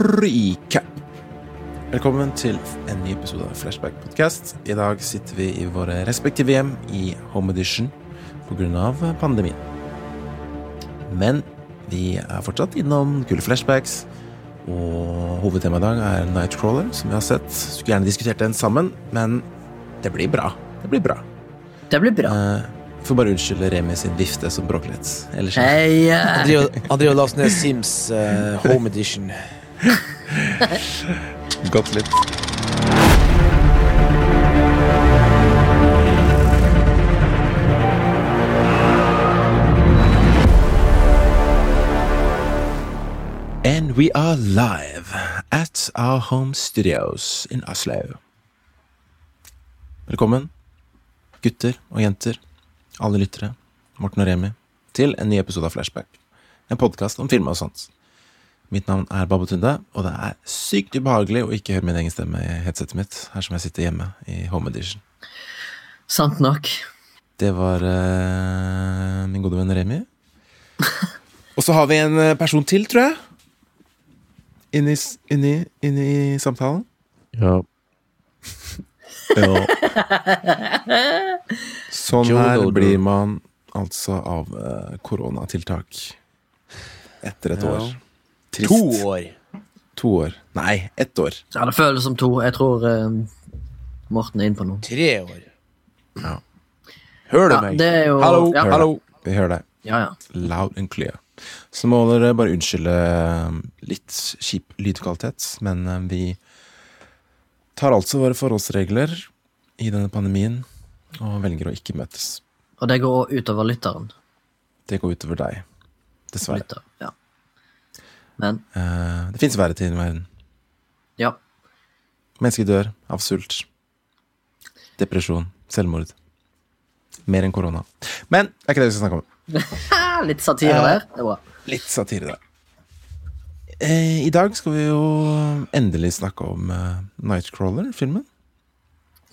Recap. Velkommen til en ny episode av Flashback Podcast. I dag sitter vi i våre respektive hjem i Home Edition pga. pandemien. Men vi er fortsatt innom kule flashbacks, og hovedtemaet i dag er Nightcrawler, som vi har sett. Skulle gjerne diskutert den sammen, men det blir bra. Det blir bra. Det blir bra. Eh, får bare unnskylde Remi sin vifte som bråker litt. Ellers driver og laster ned Sims uh, Home Edition. Gått litt. And we are live at our home studios in Oslo. Velkommen, gutter og jenter, alle lyttere, Morten og Remi, til en ny episode av Flashback. En podkast om film og sånt. Mitt navn er Babatunde, og det er sykt ubehagelig å ikke høre min egen stemme i headsetet mitt, her som jeg sitter hjemme i Home Edition. sant nok. Det var uh, min gode venn Remi. Og så har vi en eh, person til, tror jeg. Inni, inni, inni samtalen. Ja. Ja. Sånn Joe her Goldberg. blir man altså av eh, koronatiltak etter et Ja. Trist. To år. To år. Nei, ett år. Ja, det føles som to. Jeg tror uh, Morten er inne på noe. Tre år. Ja. Hører du Ja, meg? det er jo Hallo, ja. Hallo. Vi hører deg. Ja, ja. Loud and clear. Så må dere bare unnskylde eh, litt kjip lydkvalitet, men eh, vi tar altså våre forholdsregler i denne pandemien og velger å ikke møtes. Og det går utover lytteren. Det går utover deg. Dessverre. Lytter. Ja. Men uh, det fins verre ting i verden. ja. Mennesker dør av sult, depresjon, selvmord. Mer enn korona. Men det er ikke det vi skal snakke om. Litt satire der. Det er bra. Litt satire der. Eh, I dag skal vi jo endelig snakke om Nightcrawler-filmen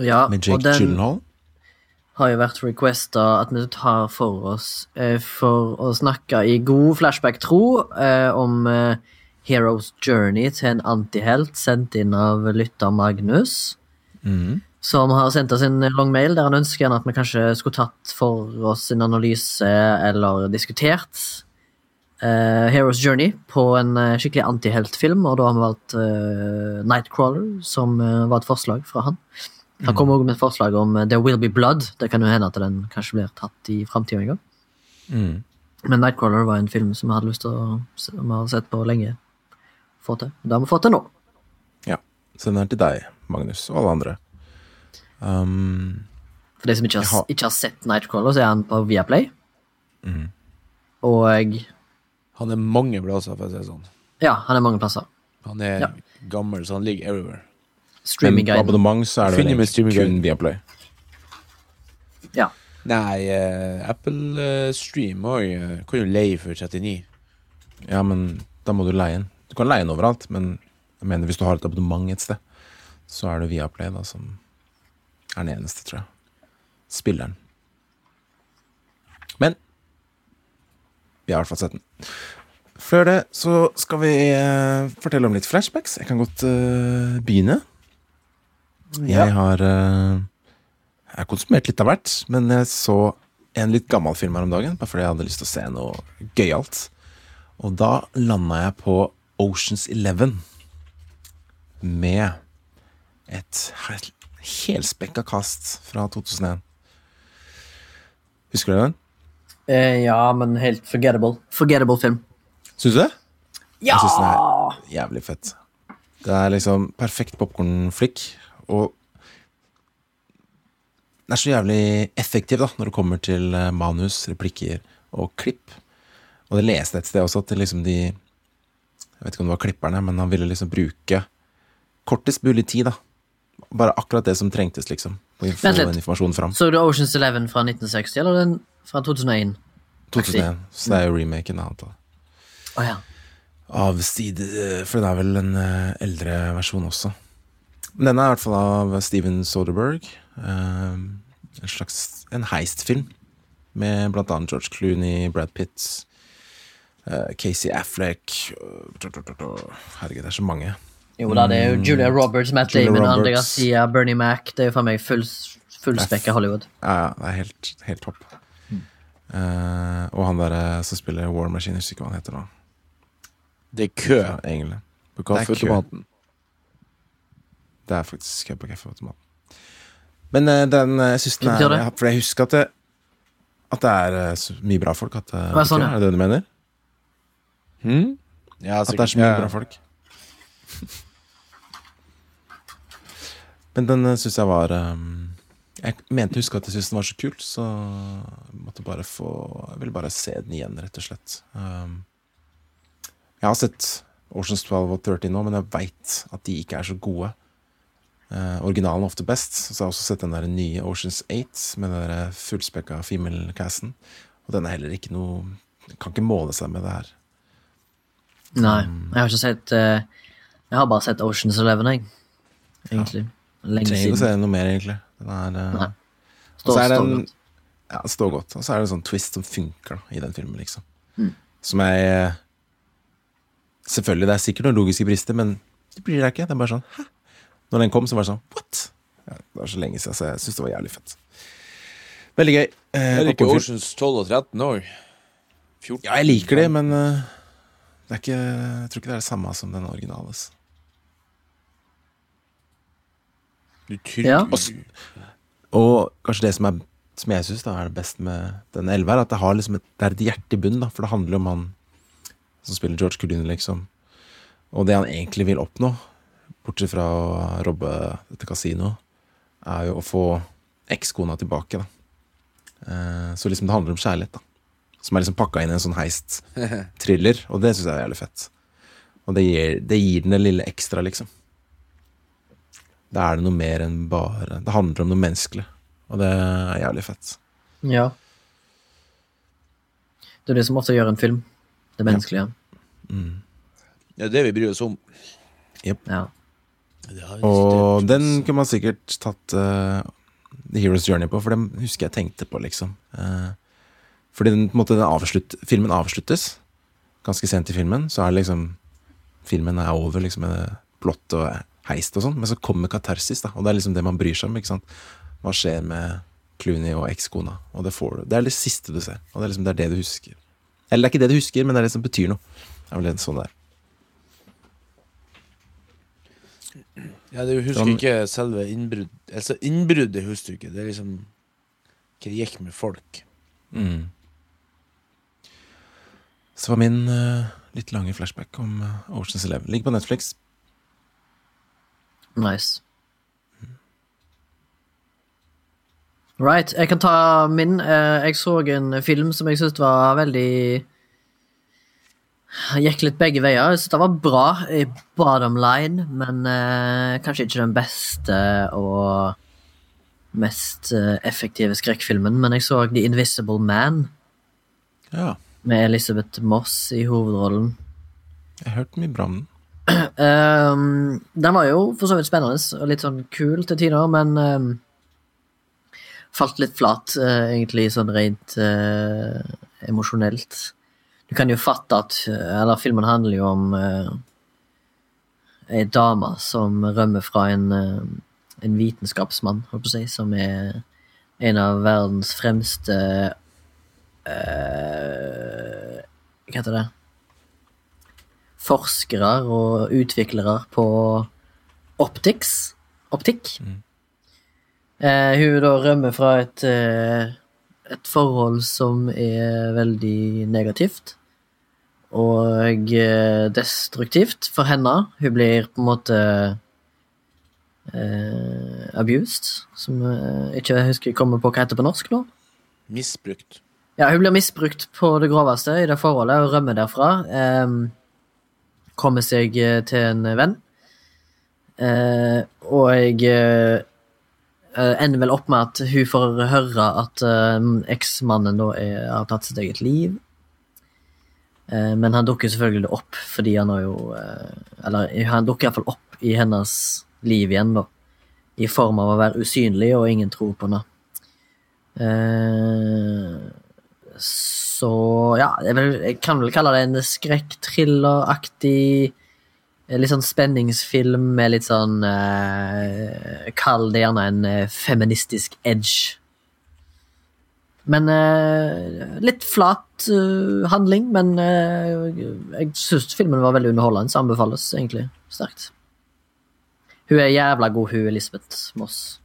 Ja, med Jake den Gyllenhaal. Har jo vært requesta at vi tar for oss eh, for å snakke i god flashback-tro eh, om eh, Heroes Journey til en antihelt sendt inn av lytter Magnus. Mm. som har sendt oss en lang mail der han ønsker at vi kanskje skulle tatt for oss en analyse eller diskutert eh, Heroes Journey på en skikkelig antiheltfilm, og da har vi valgt Nightcrawler, som var et forslag fra han. Han kom også med et forslag om eh, There Will Be Blood. Det kan jo hende at den kanskje blir tatt i framtida en gang. Mm. Men Nightcrawler var en film som vi hadde lyst til å se- vi har sett på lenge. Få til. Det har vi fått til nå. Ja. Så den er til deg, Magnus, og alle andre. Um, For de som ikke har, har- ikke har sett Nightcrawler, så er han på Viaplay. Mm. Og Han er mange plasser, for å si det sånn. ja, han er mange plasser. Han er Ja. gammel, så han ligger everywhere. Streamingguiden. abonnement så er det vel egentlig kun. Viaplay. Ja. Nei, uh, Apple uh, Stream òg kan jo leie for 39. Ja, men da må du leie den. Du kan leie den overalt, men jeg mener hvis du har et abonnement et sted, så er det Viaplay da som er den eneste, tror jeg. Spilleren. Men vi har i hvert fall sett den. Før det så skal vi eh, fortelle om litt flashbacks. Jeg kan godt eh, begynne. Jeg har eh, Jeg har konsumert litt av hvert, men jeg så en litt gammel film her om dagen, bare fordi jeg hadde lyst til å se noe gøyalt. Og da landa jeg på Oceans Eleven med et he- helspekka kast fra 2001. Husker du den? Eh, ja, men helt forgettable. Forgettable film. Syns du det? Ja! Jeg syns den er jævlig fett. Det er liksom perfekt popkornflikk, og den er så jævlig effektiv da, når det kommer til eh, manus, replikker og klipp. Og det leste et sted også, at liksom de Jeg vet ikke om det var klipperne, men han ville liksom bruke kortest mulig tid, da. Bare akkurat det som trengtes, liksom. Å få den informasjonen fram. Så du Oceans Eleven fra 1960, eller den fra 2001? 2001. Så det er jo remaken, antar jeg. Oh, ja. Av side for det er vel en eh, eldre versjon også. Men denne er i hvert fall av Steven Soderberg. eh, en slags en heistfilm med blant annet George Clooney, Brad Pitt, uh, Casey Affleck Herregud, det er så mange. Jo da, det er jo Julia Roberts, Matt Julia Damon, Roberts. Andre Garcia, Bernie Mac. Det er jo for meg full, fullspekka Hollywood. Ja, ja, det er helt, helt topp. Uh, og han der eh, som spiller War Machine, jeg husker ikke hva han heter nå. Det er kø egentlig. På Det er kø. Det er faktisk kø på kaffeautomaten. Men eh, den eh, jeg synes den er? For jeg husker at det, at det er eh, så mye bra folk. At, det Hva er sånn, ja? er det det du mener? Hmm? Ja, At det er så mye bra folk. Men den uh, syns jeg var um, Jeg mente å huske at jeg syntes den var så kul, så jeg måtte bare få Jeg ville bare se den igjen, rett og slett. Um, jeg har sett Oceans 12 og 13 nå, men jeg veit at de ikke er så gode. Uh, originalen ofte best. Så jeg har også sett den der nye Oceans 8 med den der fullspekka female-casten. Og den er heller ikke noe Kan ikke måle seg med det her. Nei, jeg har ikke sett uh, Jeg har bare sett Oceans Eleven, jeg. Egentlig. Lenge Trenger ikke å siden. se noe mer, egentlig. Den er, uh, Står, så er står den godt. Ja, stå står godt. Og så er det en sånn twist som funker da, i den filmen, liksom. Mm. Som jeg Selvfølgelig, det er sikkert noen logiske brister, men det blir det ikke. Det er bare sånn Hæ? Når den kom, så var det sånn What? Ja, det var så lenge siden, så jeg syns det var jævlig fett. Veldig gøy. Eh, Er det ikke. Oceans 12 og 13 òg? Ja, jeg liker det, men uh, det er ikke, jeg tror ikke det er det samme som den originale. altså. Du Ja. Og kanskje det som, er, som jeg syns er det beste med den 11, er at det, har liksom et, det er et hjerte i bunnen. da, For det handler om han som spiller George Clooney, liksom. Og det han egentlig vil oppnå, bortsett fra å robbe dette kasinoet, er jo å få ekskona tilbake. da. Eh, så liksom det handler om kjærlighet, da. Som er liksom pakka inn i en sånn heist-thriller, og det syns jeg er jævlig fett. Og det gir, det gir den det lille ekstra, liksom. Da er det noe mer enn bare Det handler om noe menneskelig, og det er jævlig fett. Ja. Det er det som ofte gjør en film. Det menneskelige. Det er det vi bryr oss om. Ja. Og den kunne man sikkert tatt uh, The Hero's Journey på, for den husker jeg tenkte på, liksom. Uh, fordi den, på en måte, den avslutt, filmen avsluttes ganske sent i filmen, så er det liksom Filmen er over liksom med plott og heist og sånn, men så kommer katarsis, da, og det er liksom det man bryr seg om. ikke sant? Hva skjer med Clooney og ekskona? Og det får du. Det er det siste du ser, og det er liksom det er det du husker. Eller det er ikke det du husker, men det er det som betyr noe. Det er vel en sånn det er. Ja, du husker Sånn- ikke selve innbrudd Altså, innbruddet husker du ikke. Det er liksom hva det gikk med folk. Mm. Så var min uh, litt lange flashback om uh, Oceans Eleven. Ligger på Netflix. Nice. Right. Jeg kan ta min. Eh, Jeg så en film som jeg syntes var veldig Gikk litt begge veier. Jeg synes det var bra i bottom line, men eh, kanskje ikke den beste og mest eh, effektive skrekkfilmen. Men jeg så The Invisible Man Ja, med Elisabeth Moss i hovedrollen. jeg har hørt mye bra om den. Um, den var jo for så vidt spennende og litt sånn kul til tider, men um, falt litt flat, uh, egentlig, sånn rent uh, emosjonelt. Du kan jo fatte at Eller filmen handler jo om uh, ei dame som rømmer fra en, uh, en vitenskapsmann, holdt på å si, som er en av verdens fremste uh, Hva heter det? forskere og utviklere på optics. Optikk. Eh, hun da rømmer fra et, eh, et forhold som er veldig negativt. Og destruktivt for henne. Hun blir på en måte eh, abused, som jeg ikke jeg husker kommer på hva heter på norsk nå. Misbrukt. Ja, hun blir misbrukt på det groveste i det forholdet og rømmer derfra. Eh, kommer seg til en venn. Eh, og jeg eh, ender vel opp med at hun får høre at eh, eksmannen da er, har tatt sitt eget liv. Eh, men han dukker selvfølgelig opp fordi han har jo eh, Eller han dukker iallfall opp i hennes liv igjen, da. I form av å være usynlig, og ingen tror på henne. Eh, så ja, jeg, kan vel kalle det en skrekk-thriller-aktig eh, Litt sånn spenningsfilm med litt sånn uh, Kall det gjerne en eh, feministisk edge. Men uh, litt flat uh, handling, men uh, jeg syns filmen var veldig underholdende, så anbefales egentlig sterkt. Hun er jævla god, hun Elisabeth Moss.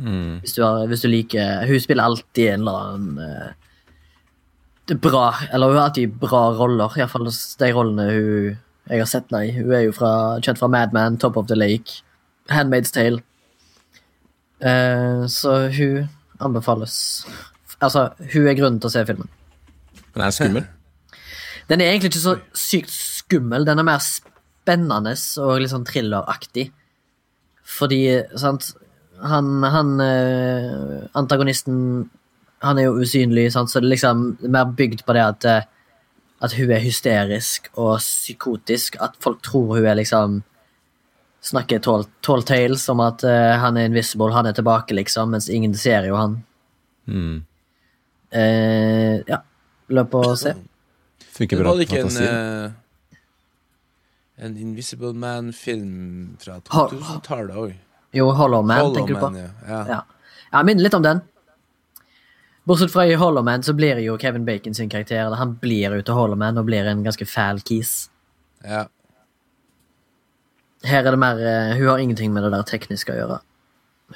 Mm. Hvis du, har, hvis du liker Hun spiller alltid en eller annen eh, det er bra Eller hun har alltid bra roller. Iallfall de rollene hun jeg har sett henne i. Hun er jo fra, kjent fra Mad Men, Top of the Lake, Handmaid's Tale. Eh, så hun anbefales. Altså, hun er grunnen til å se filmen. Den er skummel? Den er egentlig ikke så sykt skummel. Den er mer spennende og litt sånn thrilleraktig. Fordi, sant Han, han eh, Antagonisten Han er jo usynlig, sant? så det er liksom mer bygd på det at eh, At hun er hysterisk og psykotisk. At folk tror hun er liksom Snakker tall, tall tales om at uh, han er invisible, han er tilbake, liksom, mens ingen ser jo han. Mm. Uh, ja. Løp og se. Funker Det bra var det på ikke en eh, En Invisible Man-film fra 2000-tallet òg. Jo, Hollow Man, tenker du på? ja. ja. Ja. ja, minner litt om den. Bortsett fra i Hollow Man så blir jo Kevin Bacon sin karakter eller Han blir ute Hollow Man og blir en ganske fæl kis. ja. Her er det mer eh, Hun har ingenting med det der tekniske å gjøre.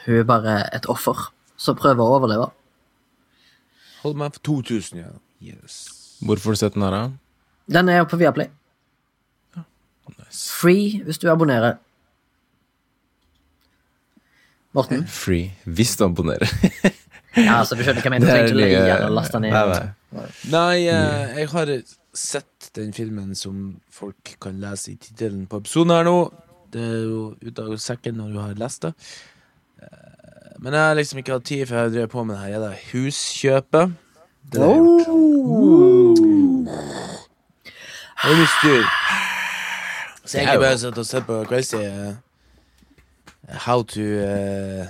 Hun er bare et offer som prøver å overleve. Hold meg for 2000, ja. Yes. Hvorfor har du sett den her, da? Den er på Viaplay. Nice. Free hvis du abonnerer. Morten? Free. Hvis du abonnerer. Ja, altså, du skjønner hva jeg mener. Du trenger ikke den og laste den ned. nei. Nei, eh, jeg har sett den filmen som folk kan lese i tittelen på episoden her nå. Det er jo ut av sekken når du har lest det. Eh, Men jeg har liksom ikke hatt tid, for jeg drev på med det her jævla huskjøpet. Det har jeg gjort. Det er mye styr. Så jeg har bare sittet og sett på Crazy eh, How to uh,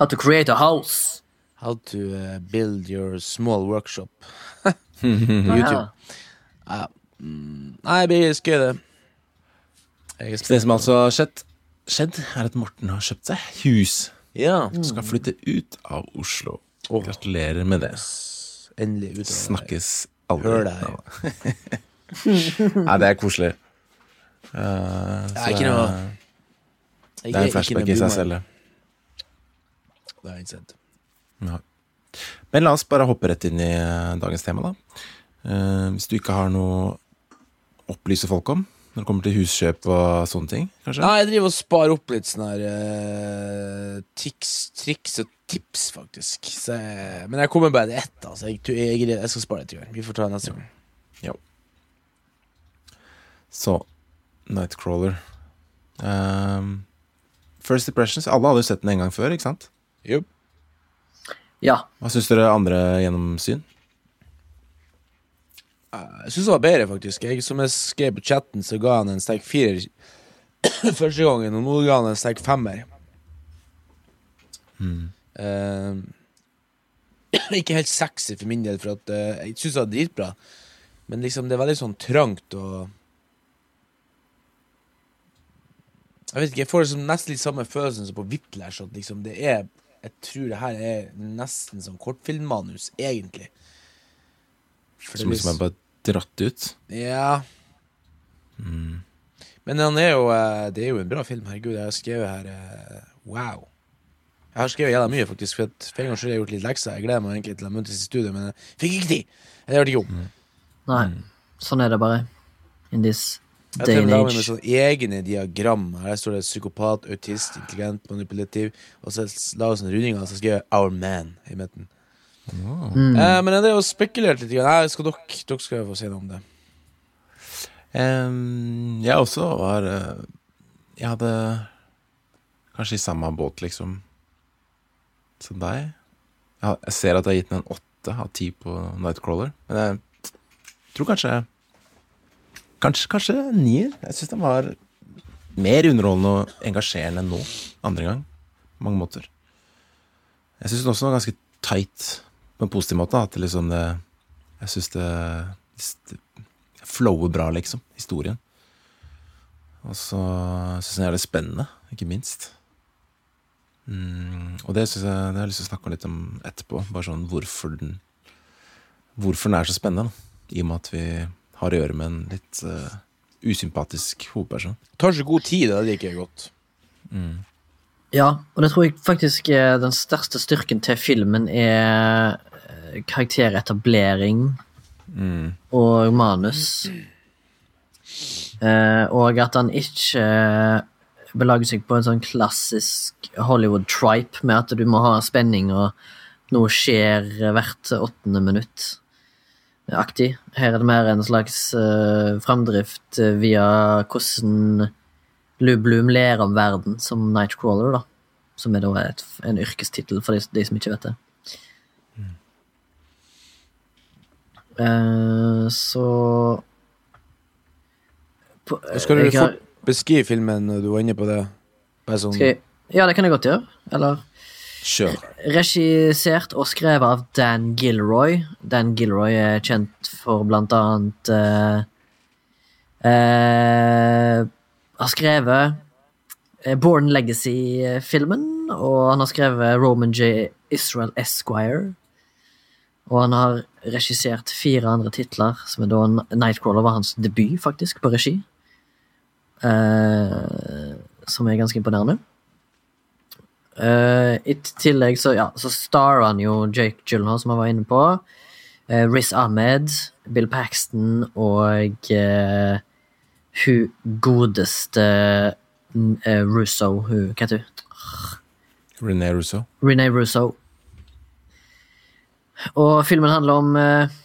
How to create a house. How to uh, build your small workshop. YouTube. Ja. Mm, Nei, det blir skøy, det. Det som altså har skjedd, skjedd, er at Morten har kjøpt seg hus. Ja. Mm. skal flytte ut av Oslo. Oh. Gratulerer med det. Endelig ut av det. Snakkes aldri. Hør deg. Nei, det er koselig. Uh, så Det er ikke noe Det er en flashback i seg selv, det. Det er ikke innsett. Ja. Men la oss bare hoppe rett inn i eh, dagens tema, da. Eh, hvis du ikke har noe å opplyse folk om når det kommer til huskjøp og sånne ting, kanskje? Nei, jeg driver og sparer opp litt sånne her eh, tics, triks og tips, faktisk. Så jeg, men jeg kommer bare til ett, altså. Jeg, jeg, jeg skal spare det til i år. Vi får ta det neste gang. Så Nightcrawler. Um, First Impressions. Alle hadde jo sett den en gang før, ikke sant? Jupp. Ja. Hva syns dere andre gjennomsyn? Jeg syns det var bedre, faktisk. Jeg, som jeg skrev på chatten, så ga han en sterk firer første gangen, og nå ga han en sterk femmer. Eh, ikke helt sexy for min del, for at uh, jeg syns det var dritbra. Men liksom, det er veldig sånn trangt og Jeg vet ikke, jeg får liksom nesten litt samme følelsen som på Whiplash. At liksom det er Jeg tror det her er nesten som kortfilmmanus, egentlig. For Som liksom er bare dratt ut? ja. Men han er jo eh, det er jo en bra film. Herregud, jeg har skrevet her eh, Wow. Jeg har skrevet jævla mye, faktisk. For at for en gangs skyld har jeg gjort litt lekser. Jeg gleder meg egentlig til å møtes i studio, men jeg fikk ikke tid. Jeg hørte ikke om. Nei. Sånn er det bare. In this Jeg day and med sånn egne diagram. Her står det psykopat, autist, intelligent, manipulativ. Og så la vi sånne rundinger, og så skrev jeg 'Our Man' i midten. Mm. Eh, men jeg drev og spekulerte litt. Nei, skal dere, dere skal få si noe om det. Um, jeg også var eh, Jeg hadde kanskje i samme båt, liksom, som deg. Jeg ser at jeg har gitt den en åtte av ti på Nightcrawler, men jeg tror kanskje Kanskje, kanskje nier. Jeg syns den var mer underholdende og engasjerende enn nå, andre gang. På mange måter. Jeg syns den også var ganske tight på en positiv måte. At liksom det Jeg syns det, det flower bra, liksom. Historien. Og så syns jeg det er litt spennende, ikke minst. Mm, og det syns jeg det har jeg lyst til å snakke litt om etterpå. Bare sånn hvorfor den Hvorfor den er så spennende. Da. I og med at vi har å gjøre med en litt uh, usympatisk hovedperson. Tar så god tid, det liker jeg godt. Ja, og det tror jeg faktisk er den største styrken til filmen er eh, karakteretablering Mm. og manus. Eh, og at han ikke belager seg på en sånn klassisk Hollywood-tripe med at du må ha spenning og noe skjer hvert åttende minutt. Aktig. Her er det mer en slags uh, framdrift eh, via hvordan Lou Bloom ler om verden som Nightcrawler, da. Som er da et, en yrkestittel for de, de som ikke vet det. Eh, så på, Skal du har- beskrive filmen du var inne på det? Sånn jeg, Ja, det kan jeg godt gjøre. Eller Kjør. Regissert og skrevet av Dan Gilroy. Dan Gilroy er kjent for blant annet uh, uh, Har skrevet eh, Born Legacy-filmen, og han har skrevet Roman J. Israel Esquire. Og han har regissert fire andre titler, som er da Nightcrawler var hans debut, faktisk, på regi. Uh, som er ganske imponerende. Eh, I tillegg så, ja, så starer han jo Jake Gyllenhaal, som han var inne på. Uh, Riz Ahmed, Bill Paxton og uh, hun godeste uh, Russo hun, Hva heter hun? René Russo. René Russo. Og filmen handler om uh,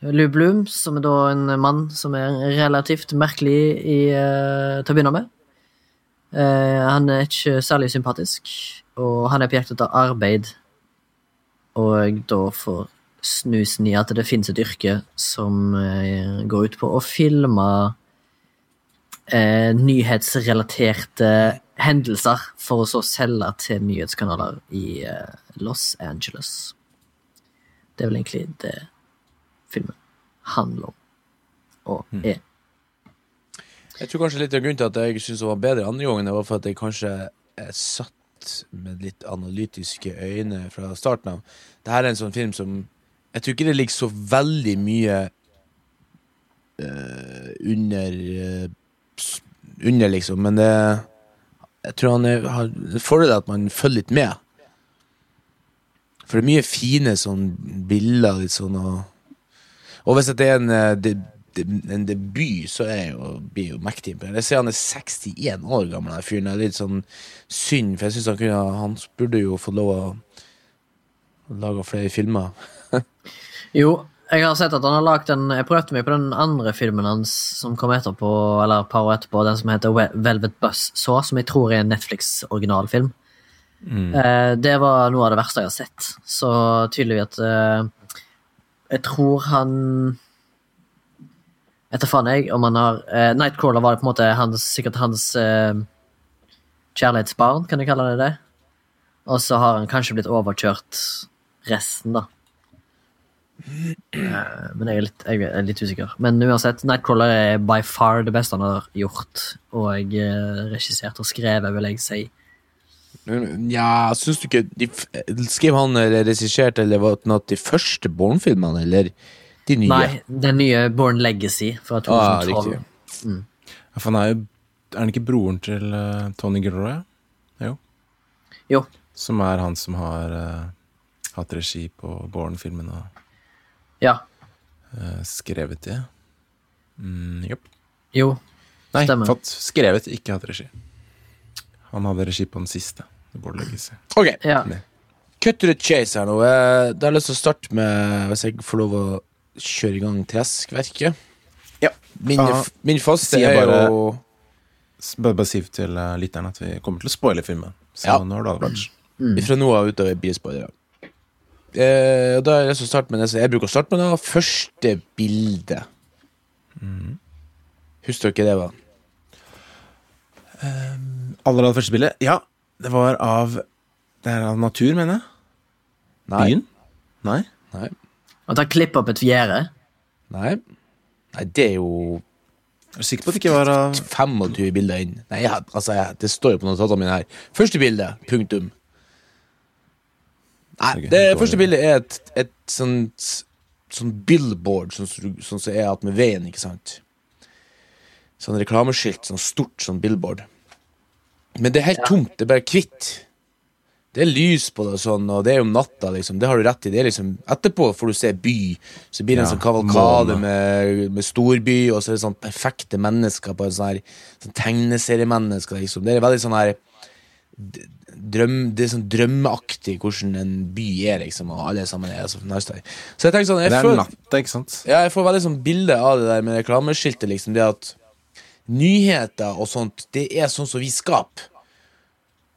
Lou Bloom, som er da en mann som er relativt merkelig i, uh, til å begynne med. Eh, han er ikke særlig sympatisk, og han er på jakt etter arbeid. Og da får snusen i at det finnes et yrke som eh, går ut på å filme eh, nyhetsrelaterte hendelser for å så selge til nyhetskanaler i eh, Los Angeles. Det er vel egentlig det filmen handler om, og er. Jeg tror kanskje litt av grunnen til at jeg syntes det var bedre andre gangen, var for at jeg kanskje er satt med litt analytiske øyne fra starten av. Dette er en sånn film som Jeg tror ikke det ligger så veldig mye uh, under uh, Under, liksom, men det Jeg tror han er, har fordel at man følger litt med. For det er mye fine sånn bilder, litt sånn og Og hvis det er en, eh, en debut, så er jeg jo, blir jeg jo mektig imponert. Jeg ser han er 61 år gammel, den fyren. Det er litt sånn synd, for jeg syns han kunne Han burde jo få lov å lage flere filmer. Jo, jeg har sett at han har lagt en Jeg prøvde meg på den andre filmen hans som kom etterpå, eller et par år etterpå, den som heter Velvet Buzz Saw, som jeg tror er en Netflix-originalfilm. Eh, det var noe av det verste jeg har sett. Så tydelig at eh, Jeg tror han Etter faen jeg om han har uh, Nightcrawler var på en måte hans, sikkert hans uh, kjærlighetsbarn, kan jeg kalle det det. Og så har han kanskje blitt overkjørt resten, da. Uh, Men jeg er, litt, jeg er litt usikker. Men uansett, Nightcrawler er by far det beste han har gjort. Og regissert og skrevet, vil jeg si. Ja, syns du ikke de, Skrev han eller regisserte eller var det noe de første Born-filmene, eller de nye? Nei, den nye Born Legacy fra Ah, 2012. Ja, for han er jo Er han ikke broren til uh, Tony Gilroy? Jo. jo. Som er han som har uh, hatt regi på Born-filmen og Ja. Uh, skrevet det. Mm, Jopp. Jo. Nei, Stemmer. fått skrevet, ikke hatt regi. Han hadde regi på den siste. Born Legacy. Ok, Ja. To the chase her nå. Eh, Da har jeg lyst til å starte med, hvis jeg får lov å kjøre i gang Treskverket. Ja. Min, Ja. min faste er bare- jo Bare, bare si til uh, lytteren at vi kommer til å spoile filmen. Så Ja. nå har du Mm. Fra nå av utover blir spoilere. Eh, da har jeg lyst til å starte med det jeg bruker å starte med. da Første bilde. Husker dere det var? Aller aller første bildet? Ja, det var av Det er av natur, mener jeg. Nei. Byen? Nei? Nei. At han klipper opp et fjerde. Nei. Nei, det er jo Er sikker på at det ikke var 25 bilder inn. Nei, jeg, altså, jeg, det står jo på notatene mine her. Første bilde, punktum. Nei, det første bildet er et, et sånt Sånn billboard, sånn som sånn som er at med veien, ikke sant? Sånn reklameskilt, sånn stort sånn billboard. Men det er helt tomt, det er bare hvitt. Det er lys på det og sånn, og det er om natta, liksom. Det har du rett i. Det er liksom Etterpå får du se by. Så blir det en sånn kavalkade med, med storby, og så er det sånn perfekte mennesker på en sånn her sånn tegneseriemennesker, liksom. Det er veldig sånn her Drøm, det er sånn drømmeaktig hvordan en by er, liksom, og alle sammen er så nice der. Så jeg tenker sånn jeg Det er får, natt, ikke sant? ja, jeg får veldig sånn bilde av det der med reklameskiltet, liksom. Det at nyheter og sånt, det er sånn som vi skaper.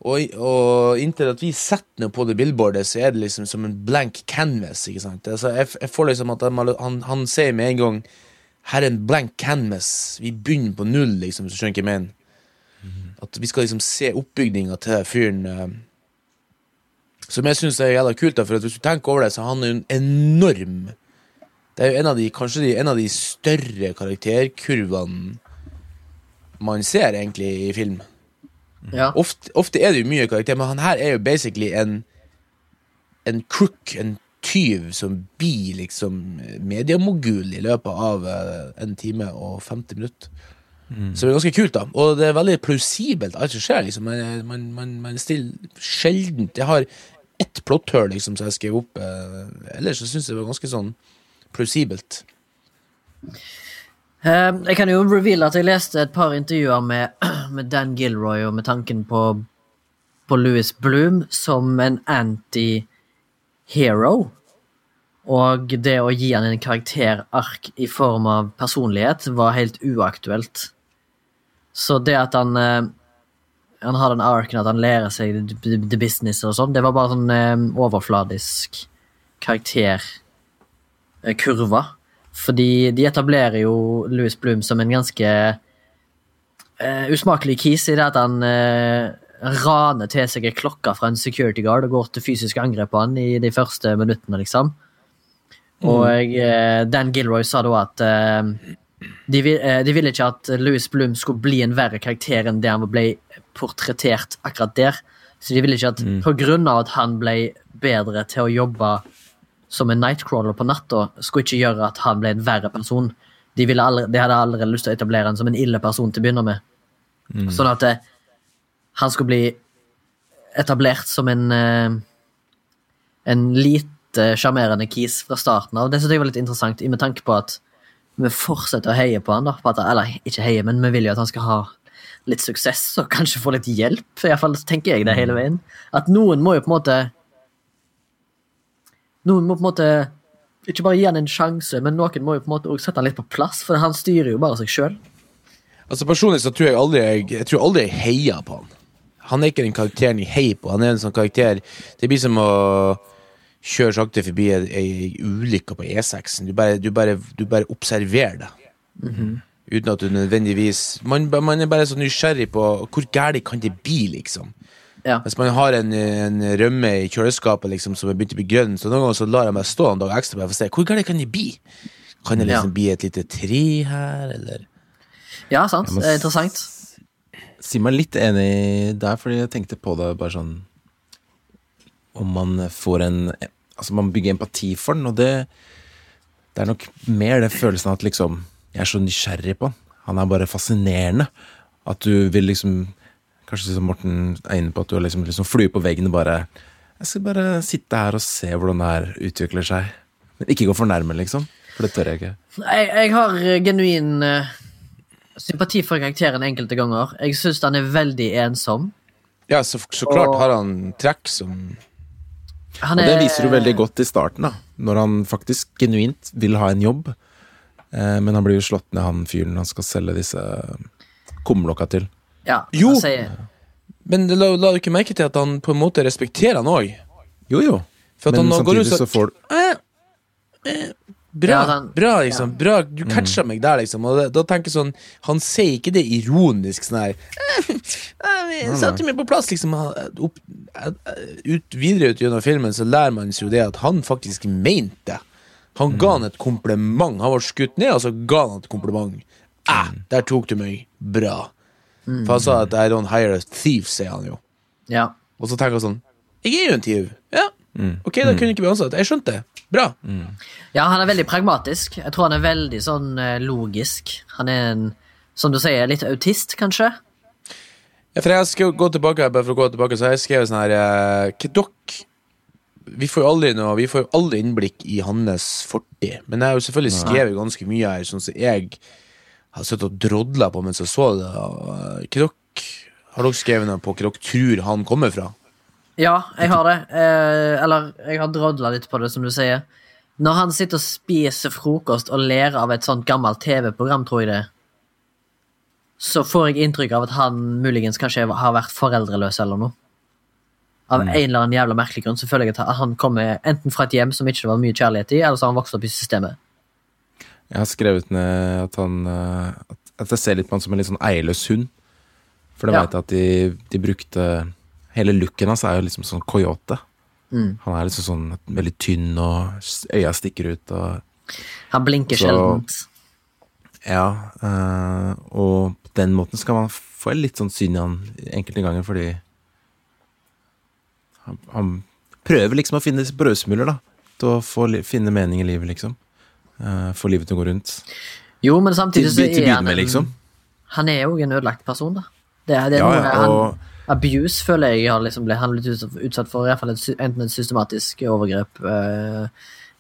Og, og inntil at vi setter noe på det billboardet, så er det liksom som en blank canvas. ikke sant? Altså, jeg, jeg får liksom at han, han, han sier med en gang Her er en blank canvas. Vi begynner på null, liksom, hvis du skjønner hva jeg mener. At vi skal liksom se oppbygninga til fyren. Uh, som jeg syns er jævla kult, da, for hvis du tenker over det, så er han en enorm Det er jo en av de, kanskje de, en av de større karakterkurvene man ser egentlig i film. Ja. Ofte, ofte er det jo mye karakter, men han her er jo basically en En crook, en tyv, som blir liksom mediemogul i løpet av eh, en time og 50 minutter. Så det er ganske kult, da. Og det er veldig plausibelt, alt som skjer. liksom Man, man, man, man stiller sjelden Jeg har ett plotthull liksom, som jeg skrev opp. Eh, ellers så syns jeg det var ganske sånn plausibelt. Eh, Jeg kan jo reveale at jeg leste et par intervjuer med, med Dan Gilroy og med tanken på, på Louis Bloom som en anti-hero. Og det å gi han en karakterark i form av personlighet var helt uaktuelt. Så det at han eh, Han har den arken at han lærer seg the, business og sånn, det var bare sånn eh, overfladisk karakterkurve. Fordi de etablerer jo Louis Bloom som en ganske eh, usmakelig kis i det at han uh, raner til seg en klokke fra en security guard og går til fysisk angrep på han i de første minuttene, liksom. Og uh, Dan Gilroy sa da at de, vil, de ville ikke at Louis Blum skulle bli en verre karakter enn det han ble portrettert akkurat der. Så de ville ikke at på grunn av at han ble bedre til å jobbe som en nightcrawler på natta, skulle ikke gjøre at han ble en verre person. De, allerede, de hadde allerede lyst til å etablere han som en ille person til å begynne med. Sånn at det, han skulle bli etablert som en eh, en lite sjarmerende kis fra starten av. Det synes jeg var litt interessant, i med tanke på at vi fortsetter å heie på han. da, på at, Eller ikke heie, men vi vil jo at han skal ha litt suksess og kanskje få litt hjelp. I hvert fall tenker jeg det hele veien. At noen må jo på en måte Noen må på en måte ikke bare gi han en sjanse, men noen må jo på en måte også sette han litt på plass, for han styrer jo bare seg sjøl. Altså Personlig så tror jeg aldri jeg, jeg tror aldri jeg heier på han. Han er ikke den karakteren jeg heier på. Han er en sånn karakter Det blir som å kjøre sakte forbi ei, ulykke på E6-en. Du bare, du bare, du bare observerer det. Uten at du nødvendigvis man, man er bare så nysgjerrig på hvor gærent kan det bli, liksom. Ja. Hvis man har en, en rømme i kjøleskapet liksom, som er begynt å bli grønn, så noen ganger så lar jeg meg stå en dag ekstra bare for å se hvor gærent kan det bli. Kan det liksom Ja. bli et lite tre her, eller ja, sant. Det er interessant. Si meg litt enig der, fordi jeg tenkte på det bare sånn Om man får en Altså, man bygger empati for den, og det Det er nok mer det følelsen av at liksom Jeg er så nysgjerrig på han. Han er bare fascinerende. At du vil liksom Kanskje som Morten er inne på, at du har liksom, liksom flue på veggen og bare Jeg skal bare sitte her og se hvordan det her utvikler seg. Men ikke gå for nærme, liksom. For det tør jeg ikke. Jeg, jeg har eh, genuin uh, sympati for karakteren enkelte ganger. Jeg syns han er veldig ensom. Ja, så, så klart Og- har han trekk som Han Og det er- viser du veldig godt i starten, da. Når han faktisk genuint vil ha en jobb. Eh, men han blir jo slått ned, han fyren han skal selge disse kumlokka til. Ja, Jo. Men la, la du ikke merke til at han på en måte respekterer han òg? Jo, jo. For at Men han går ut samtidig så så får du eh, eh, Bra, Ja, han- bra, liksom. Bra, du catcha meg der, liksom. Og da, da tenker jeg sånn Han sier ikke det ironisk sånn her eh, Vi satte meg på plass, liksom. Opp, eh, ut, videre ut gjennom filmen så lærer man seg jo det at han faktisk mente det. Han ga han et kompliment. Han var skutt ned, og så ga han et kompliment. Eh, der tok du meg bra. For han sa at I don't hire a thief, sier han jo. Ja. Og så tenker jeg sånn Jeg er jo en tyv. Ja, ok, da kunne jeg ikke bli ansatt. Jeg skjønte det. Bra. ja, han er veldig pragmatisk. Jeg tror han er veldig sånn eh, logisk. Han er en, som du sier, litt autist, kanskje. Ja, for jeg skal gå tilbake, bare for å gå tilbake, så har jeg skrevet sånn her eh, dere vi får jo aldri noe Vi får jo aldri innblikk i hans fortid. Men jeg har jo selvfølgelig skrevet ganske mye her, sånn som jeg har sittet og drodla på mens jeg så det. eh, dere Har dere skrevet noe på dere tror han kommer fra? Ja, jeg har det. Eh, eller, jeg har drodla litt på det, som du sier. Når han sitter og spiser frokost og ler av et sånt gammelt TV-program, tror jeg det, så får jeg inntrykk av at han muligens kanskje har vært foreldreløs eller noe. Av en eller annen jævla merkelig grunn så føler jeg at han kommer enten fra et hjem som ikke var mye kjærlighet i, eller så har han vokst opp i systemet. Jeg har skrevet ned at han eh, at- jeg ser litt på han som en litt sånn eierløs hund. For da Ja. vet jeg at de, de brukte Hele looken hans er jo liksom sånn coyote. Mm. Han er liksom sånn veldig tynn, og øya stikker ut, og Han blinker Så- sjeldent. Ja. øh, og på den måten skal man få litt sånn syn i han enkelte ganger, fordi han, han prøver liksom å finne brødsmuler, da. Til å få, finne mening i livet, liksom. Eh, få livet til å gå rundt. Jo, men samtidig så er han med, liksom. han er jo en ødelagt person, da. Det det er Ja, noe, han, og abuse føler jeg har liksom ble, han har blitt utsatt, for i hvert fall et, enten et systematisk overgrep uh,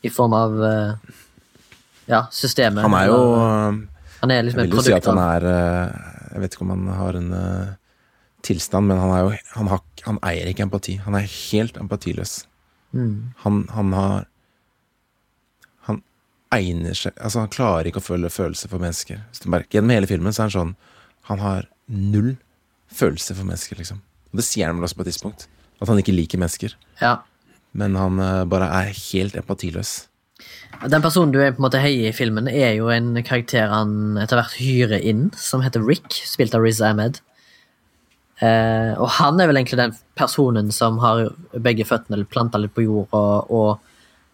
i form av uh, ja, systemet. han er jo eller- han er liksom Jeg vil jo si at han er Jeg vet ikke om han har en tilstand, men han er jo han, har, han eier ikke empati. Han er helt empatiløs. mm, Han, han har egner seg Altså, han klarer ikke å føle følelser for mennesker. Gjennom hele filmen så er han sånn Han har null følelser for mennesker, liksom. Og det sier han vel også på et tidspunkt. At han ikke liker mennesker. ja. Men han eh, bare er helt empatiløs. Den personen du er på en måte høy i filmen, er jo en karakter han etter hvert hyrer inn, som heter Rick, spilt av Riz Ahmed. Eh, og han er vel egentlig den personen som har begge føttene planta litt på jord, og, og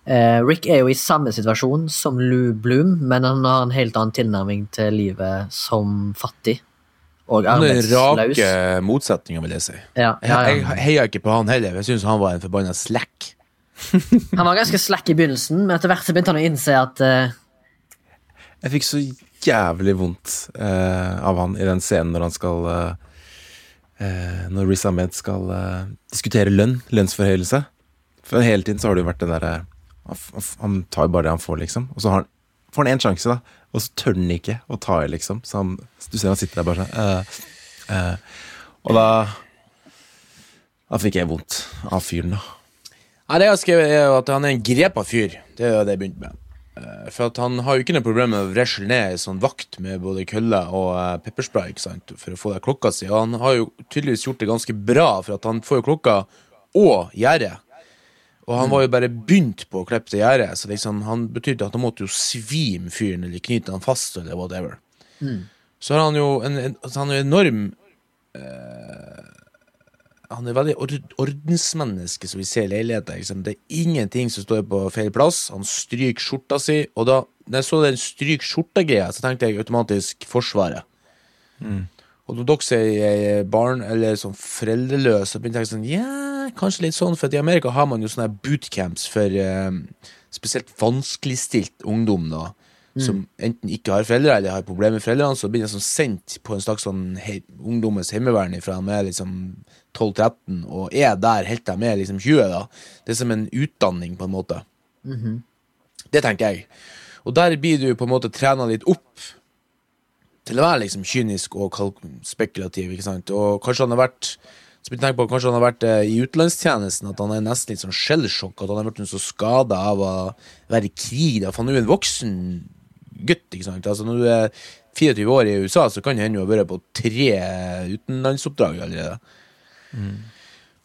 Rick er jo i samme situasjon som Lou Bloom, men han har en helt annen tilnærming til livet som fattig. Og Han er den arbeidsløs. rake motsetninga, vil jeg si. Ja, ja, ja. jeg heia ikke på han heller. Jeg syns han var en forbanna slack. Han var ganske slack i begynnelsen, men etter hvert så begynte han å innse at uh... Jeg fikk så jævlig vondt uh, av han i den scenen når han skal uh, eh, Når Riz Ahmed skal eh, diskutere lønn, lønnsforhøyelse. For hele tiden så har det jo vært den derre han, han tar jo bare det han får, liksom. Og så har han, får han én sjanse, da, og så tør han ikke å ta i, liksom. Så han, du ser han sitter der bare sånn Uh, uh. Og da Da fikk jeg vondt av fyren, da. Nei, det jeg har skrevet, er jo at han er en grepa fyr. Det er jo det jeg begynte med. Eh, For at han har jo ikke noe problem med å vresle ned en sånn vakt med både kølle og eh, pepperspray ikke sant? for å få det klokka si. Og han har jo tydeligvis gjort det ganske bra, for at han får jo klokka og gjerdet. Og han var jo bare begynt på å klippe det gjerdet, så liksom, han betydde at han måtte jo svime fyren eller knyte han fast eller whatever. Så har han jo en, en, altså han er enorm enorm han er veldig or ordensmenneske, som vi ser i leiligheten. Liksom. Det er ingenting som står på feil plass. Han stryker skjorta si, og da når jeg så den stryk skjorta-greia, så tenkte jeg automatisk Forsvaret. Og når dere sier barn eller sånn foreldreløs, så begynte jeg sånn Ja, kanskje litt sånn, for i Amerika har man jo sånne bootcamps for um, spesielt vanskeligstilt ungdom, da. Som enten ikke har foreldre eller har problemer med foreldrene, så blir de sånn sendt på en slags sånn he ungdommens heimevern fra de er liksom 12-13, og er der helt til de er liksom 20, da. Det er som en utdanning, på en måte. Det tenker jeg. Og der blir du på en måte trena litt opp til å være liksom kynisk og spekulativ, ikke sant. Og kanskje han har vært så jeg på, Kanskje han har vært eh, i utenlandstjenesten, at han er nesten litt sånn skjellsjokk, at han har vært så skada av å være i krig. da, For han er jo en voksen gutt, ikke sant. Altså Når du er 24 år i USA, så kan det hende du har vært på tre utenlandsoppdrag allerede.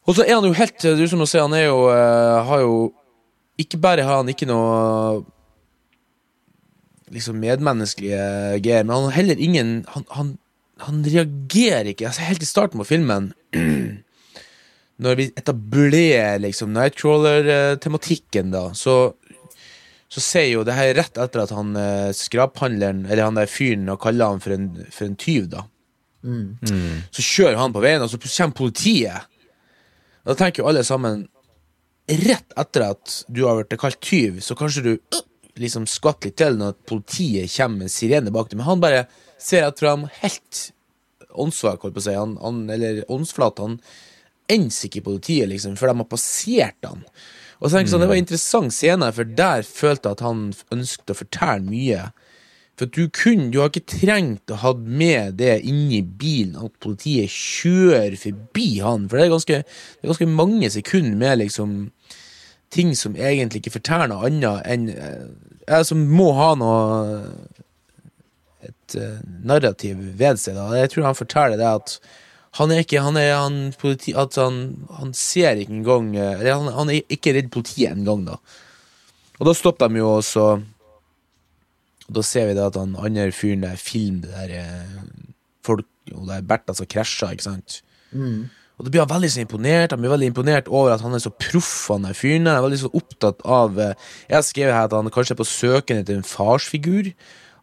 Og så er han jo helt Det er som å si, han er jo eh, Har jo Ikke bare har han ikke noe liksom medmenneskelige greier, men han har heller ingen Han, han, han reagerer ikke. Altså Helt i starten på filmen, når vi etablerer liksom Nightcrawler-tematikken, da, så så sier jo det her er rett etter at han eh, skraphandleren, eller han der fyren, og kaller han for en, for en tyv, da. Så kjører han på veien, og så kommer politiet. Og da tenker jo alle sammen Rett etter at du har vært kalt tyv, så kanskje du liksom skvatt litt til når politiet kommer med sirene bak deg, men han bare ser rett fram, helt åndssvak, holdt på å si, han, han, eller åndsflat. Han ender ikke politiet, liksom, før de har passert han. Og så tenker jeg sånn, Det var en interessant scene, for der følte jeg at han ønsket å fortelle mye. For du kunne, du har ikke trengt å ha med det inni bilen, at politiet kjører forbi han. For det er ganske, det er ganske mange sekunder med liksom ting som egentlig ikke forteller noe annet enn Jeg Som må ha noe et eh, narrativ ved seg. da. Jeg tror han forteller det at han er ikke han er han politi, At han, han ser ikke engang eh, han, han er ikke redd politiet engang, da. Og da stopper de jo, og så da ser vi det at han andre fyren der filmer det der eh, folk Og det er Bertha som krasjer, ikke sant? Og da blir han veldig så imponert Han blir veldig imponert over at han er så proff, han der fyren. Han er veldig så opptatt av eh, Jeg har skrevet her at han kanskje er på søken etter en farsfigur.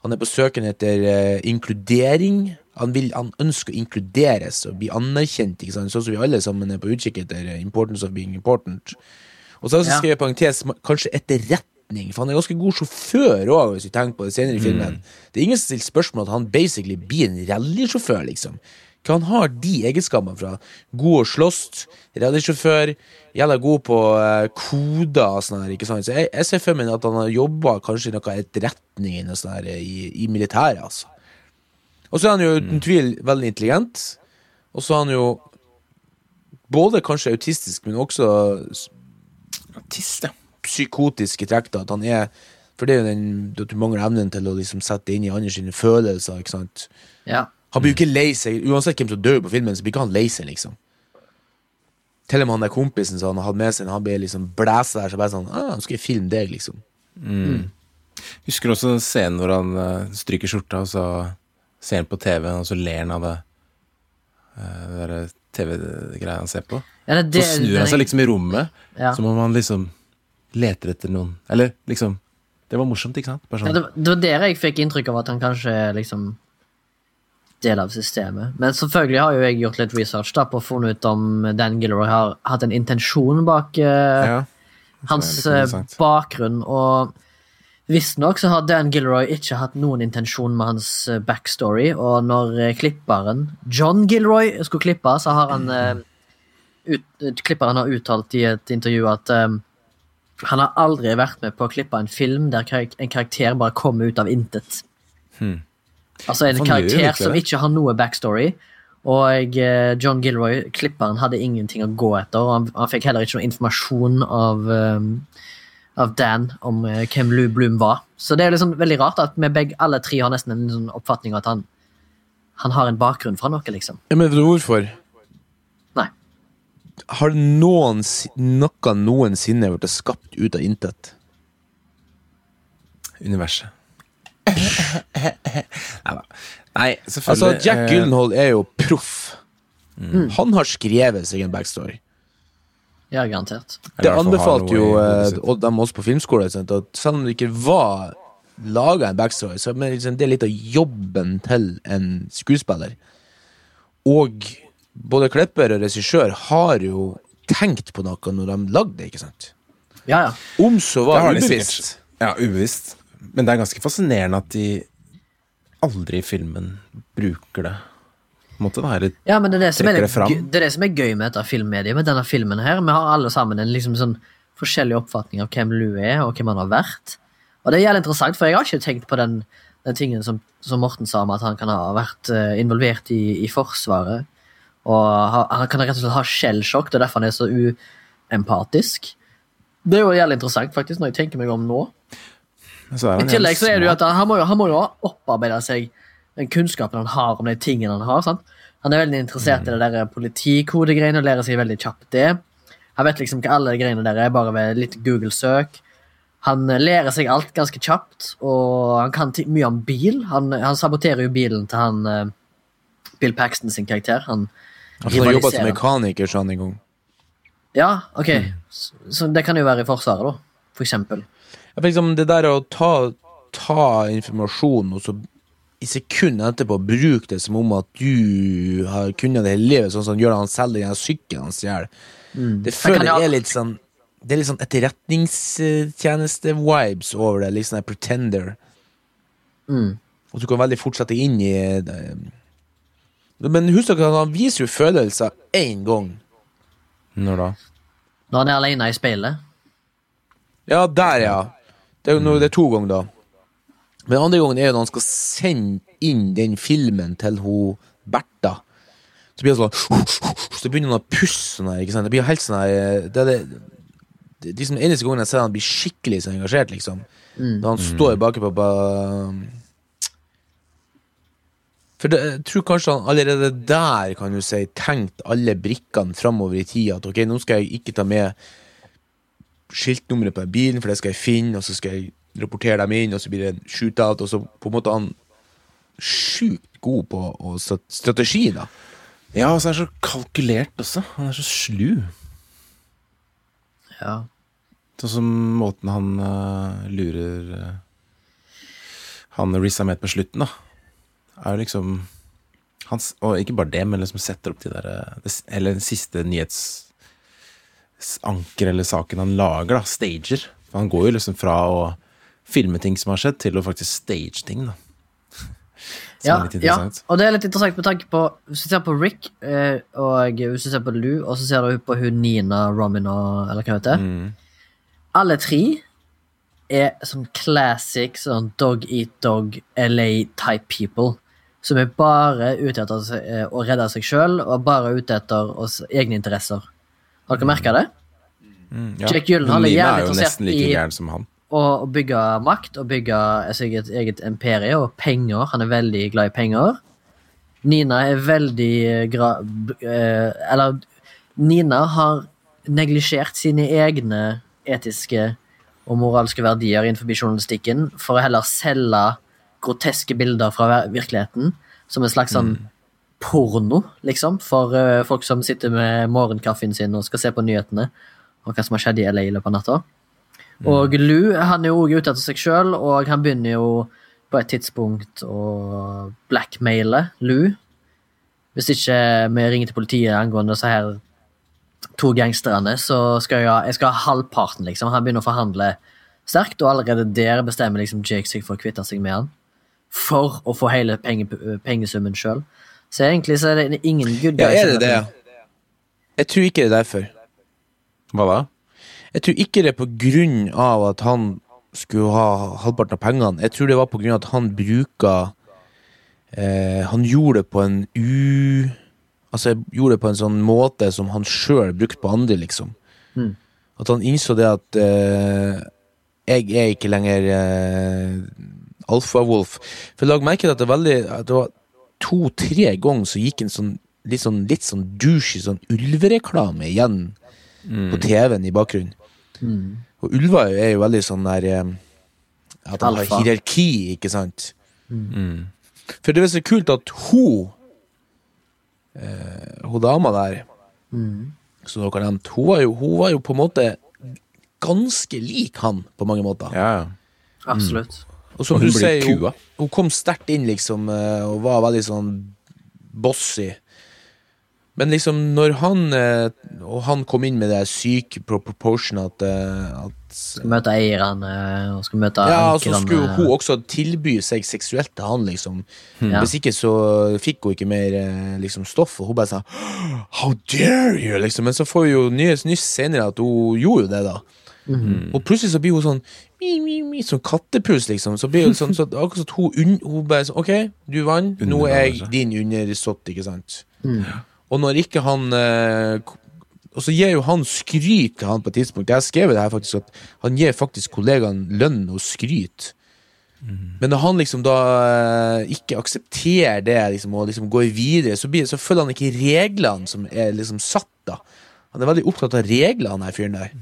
Han er på søken etter eh, inkludering. Han, vil, han ønsker å inkluderes og bli anerkjent, ikke sant? sånn som vi alle sammen er på utkikk etter. eh, Importance of being important. Og så har jeg også Ja. skrevet parentes kanskje etterretning, for han er ganske god sjåfør òg, hvis vi tenker på det senere i filmen. Det er ingen som stiller spørsmål at han basically blir en rallysjåfør, liksom. Hva han har de egenskapene fra? God å slåss, rallysjåfør, jævla god på uh, koder og sånn her, ikke sant. Så jeg, jeg ser for meg at han har jobba kanskje i noe etterretning i, sånn her, i, i militæret, altså. Og så er han jo uten tvil veldig intelligent, og så er han jo både kanskje autistisk, men også Autist, ja. psykotiske trekk. da, At han er For det er jo den at du mangler evnen til å liksom sette inn i andre sine følelser. ikke sant? Ja. Han blir jo ikke lei seg, uansett hvem som dør på filmen, så blir ikke han lei seg, liksom. Til og med han der kompisen som han hadde med seg, han ble liksom blæsa der, så bare sånn ah, 'Nå skal jeg filme deg', liksom. Husker du også scenen hvor han eh, stryker skjorta, og så ser han på TV, og så ler han av det, eh, det TV-greia han ser på. Ja, det, Så snur han seg liksom i rommet, Ja. som om han liksom leter etter noen Eller liksom Det var morsomt, ikke sant? Bare Ja, sånn. det, det var der jeg fikk inntrykk av at han kanskje liksom del av systemet. Men selvfølgelig har jo jeg gjort litt research da, på å funne ut om Dan Gilroy har hatt en intensjon bak uh, ja. hans eh, bakgrunn. Og visstnok så har Dan Gilroy ikke hatt noen intensjon med hans eh, backstory. Og når klipperen John Gilroy skulle klippe, så har han eh, ut, Klipperen har uttalt i et intervju at eh, han har aldri vært med på å klippe en film der en karakter bare kommer ut av intet. Altså en karakter som ikke har noe backstory. Og eh, John Gilroy, klipperen, hadde ingenting å gå etter. Og han, han fikk heller ikke noe informasjon av, um, av Dan om uh, hvem Lou Bloom var. Så det er liksom veldig rart at vi begge, alle tre har nesten en sånn oppfatning av at han, han har en bakgrunn fra noe, liksom. Ja, men vet du hvorfor? Nei. Har noen, noe noensinne blitt skapt ut av intet? Universet. Nei, Altså, selvfølgelig. Jack eh, Gyllenhaal er jo proff. Han har skrevet seg en backstory. Ja, garantert. Det anbefalte jo og dem også på filmskole sant, at selv om det ikke var laga en backstory, så men det liksom, det er litt av jobben til en skuespiller. Og både klipper og regissør har jo tenkt på noe når de lagde det, ikke sant? Ja, ja. Om så Det var har de ubevisst. Ja, ubevisst. Men det er ganske fascinerende at de aldri i filmen bruker det. Måtte. Eller Ja, men det er det, som er det, det er det som er gøy med dette filmmediet, med denne filmen her. Vi har alle sammen en liksom sånn forskjellig oppfatning av hvem Lou er, og hvem han har vært. Og det er jævlig interessant, for jeg har ikke tenkt på den, den tingen som, som Morten sa om at han kan ha vært eh, involvert i, i Forsvaret. Og ha, han kan rett og slett ha skjellsjokk, det er derfor han er så uempatisk. Det er jo jævlig interessant, faktisk, når jeg tenker meg om nå. Så I tillegg så er det jo at han, må jo, han må jo opparbeide seg den kunnskapen han har om de tingene han har. sant? Han er veldig interessert i det der politikodegreiene og lærer seg veldig kjapt det. Han vet liksom hva alle de greiene der er, bare ved litt Google-søk. Han lærer seg alt ganske kjapt, og han kan mye om bil. Han, han saboterer jo bilen til han uh, Bill Paxton sin karakter. Han Han har jobba som mekaniker, sa han en gang. Ja, ok. Så, så det kan jo være i Forsvaret, da. for eksempel. Liksom det der å ta, ta informasjon og så i sekundet etterpå bruke det som om at du har kunnet det hele livet, sånn som gjør han selger den sykkelen han stjeler. Det føler jeg er litt sånn Det er litt sånn etterretningstjeneste-vibes over det. Litt sånn en pretender. Mm. Og du kan veldig fort sette inn i det. Men husk at han viser jo følelser én gang. Når da? Når han er alene i speilet. Ja, der, ja. Det er, jo det er to ganger, da. Men andre gangen er jo når han skal sende inn den filmen til hun Bertha. Så blir han sånn Så begynner han å pusse sånn her. ikke sant? Det blir helt sånn her det er det, det, De som eneste gangen jeg ser han blir skikkelig så engasjert, liksom. Når han står baki på For det, jeg tror kanskje han allerede der kan du si tenkt alle brikkene framover i tida. At ok, nå skal jeg ikke ta med skiltnummeret på den bilen, for det skal jeg finne, og så skal jeg rapportere dem inn, og så blir det en shootout, og så på en måte han sjukt god på og strategi, da. Ja, og så er han så kalkulert også. Han er så slu. Ja. Sånn som måten han uh, lurer uh, han Riz Ahmed på slutten, da. Er jo liksom hans, Og ikke bare det, men liksom setter opp de der eh, Eller den siste nyhetsanker eller saken han lager, da. Stager. For han går jo liksom fra å filme ting som har skjedd, til å faktisk stage ting, da. Som Ja, er litt ja, og det er litt interessant med tanke på Hvis du ser på Rick, eh, og hvis du ser på Lou, og så ser du på hun Nina Romina, eller hva hun heter Mm. Alle tre er sånn classic sånn dog eat dog LA-type people. Som er bare ute etter seg- eh, å redde seg sjøl, og bare ute etter oss egne interesser. Har dere merka det? Mm, ja. Jack Gyllenhaal er jævlig er interessert like i- gæren som han. Å bygge makt og bygge sitt eget, eget imperie og penger. Han er veldig glad i penger. Nina er veldig eh, gra... Eh, eller Nina har neglisjert sine egne etiske og moralske verdier innenfor journalistikken for å heller selge groteske bilder fra virkeligheten som en slags sånn porno, liksom, for uh, folk som sitter med morgenkaffen sin og skal se på nyhetene og hva som har skjedd i LA i løpet av natta. Og Lou han er jo også ute etter seg sjøl, og han begynner jo på et tidspunkt å blackmaile Lou. Hvis ikke vi ringer til politiet angående disse her to gangsterne, så skal jeg, jeg skal ha halvparten, liksom. Han begynner å forhandle sterkt, og allerede der bestemmer liksom Jake seg for å kvitte seg med han. For å få hele penge, pengesummen sjøl. Så egentlig så er det ingen good Ja, er det det? Jeg tror ikke det er derfor. Hva da? Jeg tror ikke det er på grunn av at han skulle ha halvparten av pengene. Jeg tror det var på grunn av at han bruka eh, Han gjorde det på en u... Altså, gjorde det på en sånn måte som han sjøl brukte på andre, liksom. Mm. At han innså det at eh, jeg er ikke lenger eh, alfa-wolf. For lag merke til at det, er veldig, at det var to-tre ganger så gikk en sånn litt sånn, litt sånn douchey sånn ulvereklame igjen på TV-en i bakgrunnen. Mm. Og ulver er jo veldig sånn der eh, At han har hierarki, ikke sant? Mm. For det er så kult at hun eh, Hun dama der, Mm. som dere har nevnt, hun var, jo, hun var jo på en måte ganske lik han på mange måter. Ja, ja. Absolutt. Og som Og hun du sier, hun, kua. hun kom sterkt inn, liksom, eh, og var veldig sånn bossy. Men liksom, når han eh, Og han kom inn med det syke proportion at, eh, at Skal møte eierne og skal møte Ja, og så ankerne. skulle hun også tilby seg seksuelt til han, liksom. Ja. Hvis ikke så fikk hun ikke mer liksom, stoff, og hun bare sa How dare you! liksom Men så får vi jo nyss, nyss senere at hun gjorde jo det, da. Mhm. Og plutselig så blir hun sånn mi, mi, mi, Sånn kattepus, liksom. Så blir det sånn så, Akkurat sånn at hun, hun bare sånn OK, du vant, nå er jeg din undersått, ikke sant? Mm. Og når ikke han eh, Og så gir jo han skryt til han på et tidspunkt. Jeg har skrevet det her faktisk at han gir faktisk kollegaen lønn og skryt. Men når han liksom da eh, ikke aksepterer det liksom, og liksom går videre, så, blir, så følger han ikke reglene som er liksom satt. da Han er veldig opptatt av reglene, han her fyren der.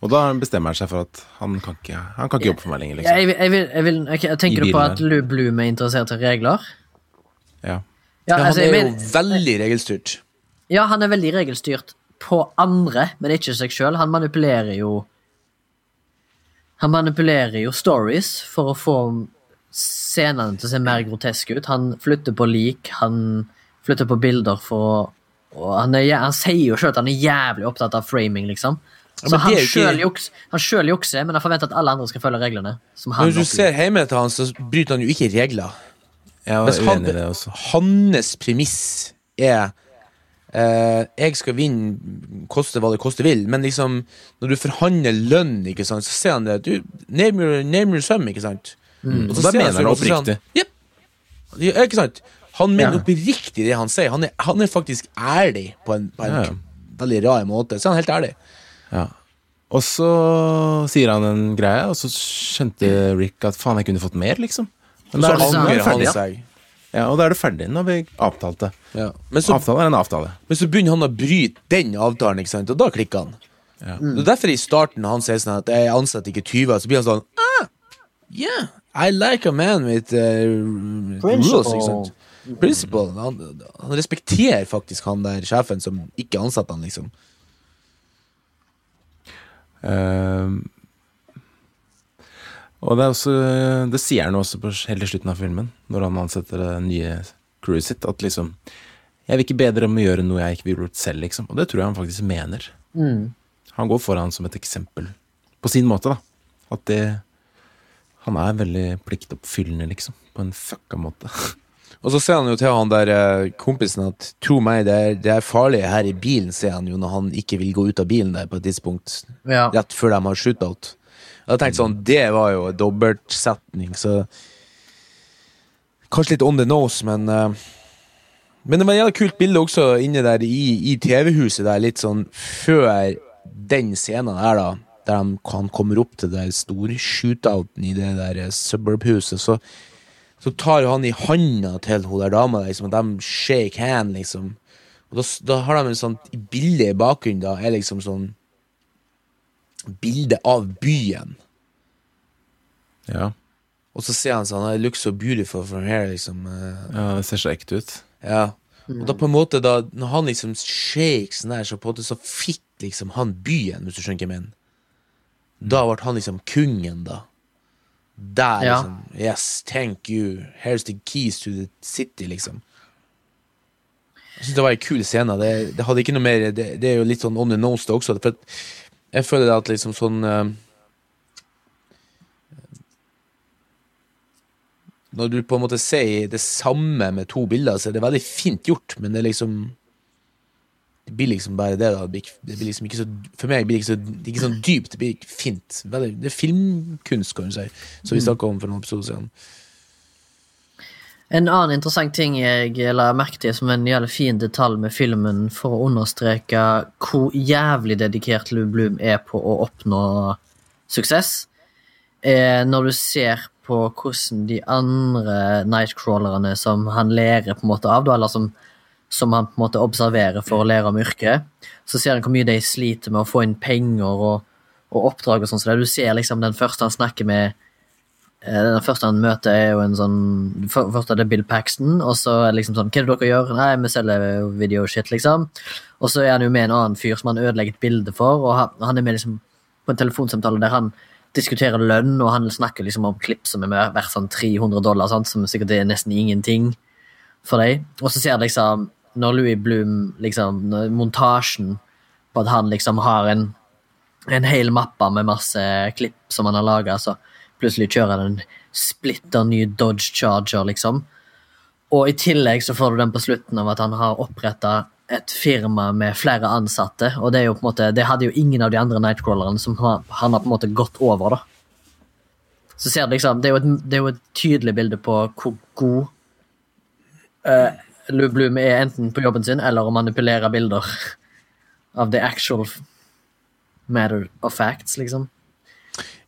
Og da bestemmer han seg for at han kan ikke, han kan ikke jobbe for meg lenger, Ja, liksom. jeg, jeg, vil, jeg, vil, ok, tenker du på at Lou Bloom er interessert i regler? Ja. Ja, Ja, altså, han er jo men, veldig regelstyrt. ja, han er veldig regelstyrt på andre, men ikke seg sjøl. Han manipulerer jo Han manipulerer jo stories for å få scenene til å se mer groteske ut. Han flytter på lik, han flytter på bilder for å og han, er, han sier jo sjøl at han er jævlig opptatt av framing, liksom. Ja, Så men han det er jo ikke- sjøl juks, jukser, men han forventer at alle andre skal følge reglene. Som han Når du ser hjemme til han, så bryter han jo ikke regler. Jeg var Mens han, i det også. hans premiss er eh, Jeg skal vinne, koste hva det koste vil, men liksom når du forhandler lønn, ikke sant, så ser han det du, Name your, name your sum, ikke sant? Og så da mener han så oppriktig. Jep. Ja, ikke sant? Han mener Ja. oppriktig det han sier. Han er, han er faktisk ærlig på en, på en Ja, ja. veldig rar måte. Så er han helt ærlig. Ja. Og så sier han en greie, og så skjønte Rick at faen, jeg kunne fått mer, liksom. Men Så da er det, er angrer han seg. ja. Og da er det ferdig når vi avtalte. Ja. Men, så, Avtale er en avtale. men så begynner han å bryte den avtalen, ikke sant? og da klikker han. Ja. Det er derfor i starten han sier sånn at jeg ansetter ikke tyver, så blir han sånn ah, Yeah, I like a man with uh, rules. Ikke sant? Principle. Han, han respekterer faktisk han der sjefen som ikke ansetter han, liksom. Ehm, og det er også Det sier han også på helt til slutten av filmen, når han ansetter det nye crewet sitt, at liksom Jeg vil ikke be dere om å gjøre noe jeg ikke ville gjort selv, liksom. Og det tror jeg han faktisk mener. Mm. Han går foran som et eksempel, på sin måte, da. At det Han er veldig pliktoppfyllende, liksom. På en fucka måte. Og så sier han jo til han der eh, kompisen at tro meg, det er, det er farlig her i bilen, sier han jo når han ikke vil gå ut av bilen der på et tidspunkt, Ja. rett før de har shootout. Jeg tenkte sånn, det var jo en dobbeltsetning, så Kanskje litt on the nose, men uh, Men det var et jævla kult bilde også inne der i, i TV-huset der, litt sånn før den scenen der, da. Der han, han kommer opp til det store shootouten i det der eh, suburb-huset, så så tar han i handa til hun der dama, liksom, og de shake hand, liksom. Og da, da har de en sånn bilde i bakgrunnen, da, er liksom sånn Bilde av byen. Ja. Og så ser han sånn It looks so beautiful from here, liksom. eh, ja, det ser så ekte ut. Ja. Og da på en måte, da når han liksom shakes sånn der, så på en måte så fikk liksom han byen, hvis du skjønner hva jeg mener. Da ble han liksom kungen, da. Der, Ja. liksom. Yes, thank you. Here's the keys to the city, liksom. Jeg synes det var en kul scene. Det, det hadde ikke noe mer det, det er jo litt sånn on the nose, det også. For jeg føler at liksom sånn eh, Når du på en måte sier det samme med to bilder, så er det veldig fint gjort, men det er liksom Det blir liksom bare det, da. Det blir, det blir liksom ikke så For meg blir det ikke så, det ikke sånn dypt, det blir ikke fint. Veldig, det er filmkunst, kan du si, som vi snakka om for noen episoder siden. En annen interessant ting jeg la merke til som en jævlig fin detalj med filmen, for å understreke hvor jævlig dedikert Lou Bloom er på å oppnå suksess, er når du ser på hvordan de andre nightcrawlerne som han lærer på en måte av, da, eller som, som han på en måte observerer for å lære om yrket, så ser han hvor mye de sliter med å få inn penger og, og oppdrag og sånn. Så. Du ser liksom den første han snakker med Eh, Den første han møter, er jo en sånn Først er det Bill Paxton, og så er det liksom sånn Hva er det dere gjør? Nei, vi selger videoshit, liksom. Og så er han jo med en annen fyr som han ødelegger et bilde for, og han, han er med liksom på en telefonsamtale der han diskuterer lønn, og han snakker liksom om klipp som er verdt sånn 300 dollar, sant? som sikkert er nesten ingenting for deg. Og så ser jeg liksom når Louis Bloom, liksom, montasjen på at han liksom har en en hel mappe med masse klipp som han har laga, så plutselig kjører han en splitter ny Dodge Charger, liksom. Og i tillegg så får du den på slutten av at han har oppretta et firma med flere ansatte, og det er jo på en måte, det hadde jo ingen av de andre Nightcrawlerne som han, har på en måte gått over, da. Så ser du liksom, det er et, det er jo et tydelig bilde på hvor god uh, Bloom er enten på jobben sin eller å manipulere bilder av the actual matter of facts, liksom.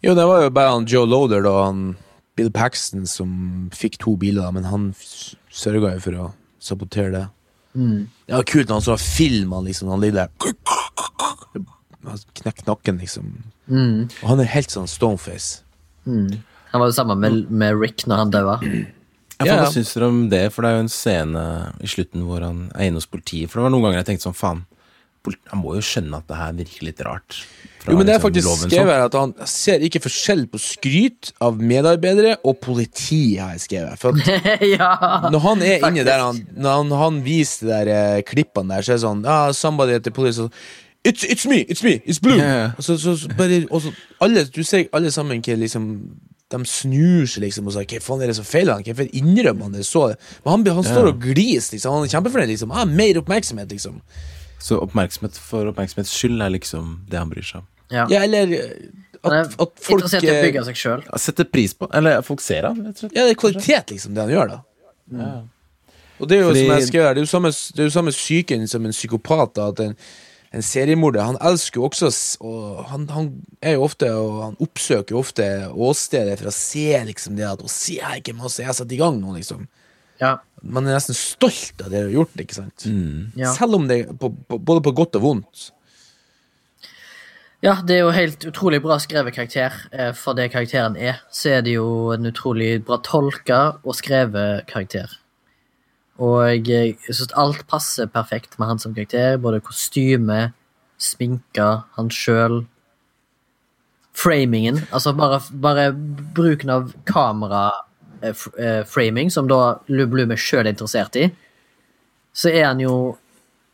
Jo, det var jo bare han Joe Loader og han Bill Paxton som fikk to biler, men han sørga jo for å sabotere det. Det var kult når han så filmen, liksom, han lille Knekk nakken, liksom. Mm. Og han er helt sånn stoneface. Han var jo sammen med, med Rick når han døde. Ja, for Ja, ja. Hva syns dere om det? For det er jo en scene i slutten hvor han er inne hos politiet. For det var noen ganger jeg tenkte sånn, faen, Han må jo skjønne at det her virker litt rart. fra Jo, men det er liksom faktisk lovens skrevet hånd. at han ser ikke forskjell på skryt av medarbeidere og politi, har jeg skrevet. For at ja. når han er inne der, han, når han, han viser de der eh, klippene der, så er det sånn ah, Somebody at the police It's, it's me! It's me! It's blue! Ja. Og så, så, så bare, og så, alle, du ser alle sammen hva liksom de snur seg liksom og sier hva faen er det som feiler han? Hvorfor innrømmer han det så? Men han, han står og gliser, liksom. Han er kjempefornøyd. Liksom. Ah, mer oppmerksomhet, liksom. Så oppmerksomhet for oppmerksomhets skyld er liksom det han bryr seg om. Ja. Ja, eller eh, at, at folk eh, Setter pris på Eller folk ser han, rett og slett. Ja, det er kvalitet, liksom, det han gjør, da. Ja. Og det er jo Fordi- som jeg skal gjøre, det er jo samme, det er jo samme psyken som en psykopat. da, At en, en seriemorder Han elsker jo også Og han, han er jo ofte Og han oppsøker jo ofte åstedet for å se liksom det at Å, se her, ikke har jeg satt i gang nå, liksom. Ja. Man er nesten stolt av det du har gjort, ikke sant? Mm. Ja. Selv om det er på, på, både på godt og vondt. ja, det er jo helt utrolig bra skrevet karakter. eh, For det karakteren er, så er det jo en utrolig bra tolka og skrevet karakter. Og jeg syns alt passer perfekt med han som karakter. Både kostyme, sminka, han sjøl. Framingen. Altså bare, bare bruken av kameraframing, som da Lou Bloom er sjøl interessert i. Så er han jo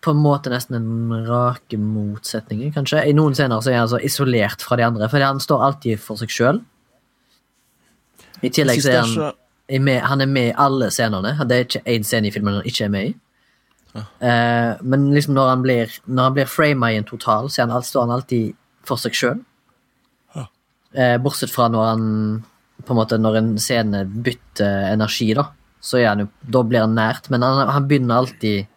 på en måte nesten en rake motsetningen, kanskje. I noen scener så er han så isolert fra de andre, fordi han står alltid for seg sjøl. I tillegg så er han er med, han er med i alle scenene. Det er ikke én scene i filmen han ikke er med i. Uh, men liksom når han blir Når han blir frama i en total, så han, står han alltid for seg sjøl. Uh, bortsett fra når han På en måte når en scene bytter energi, da. Så er han jo Da blir han nært. Men han, han begynner alltid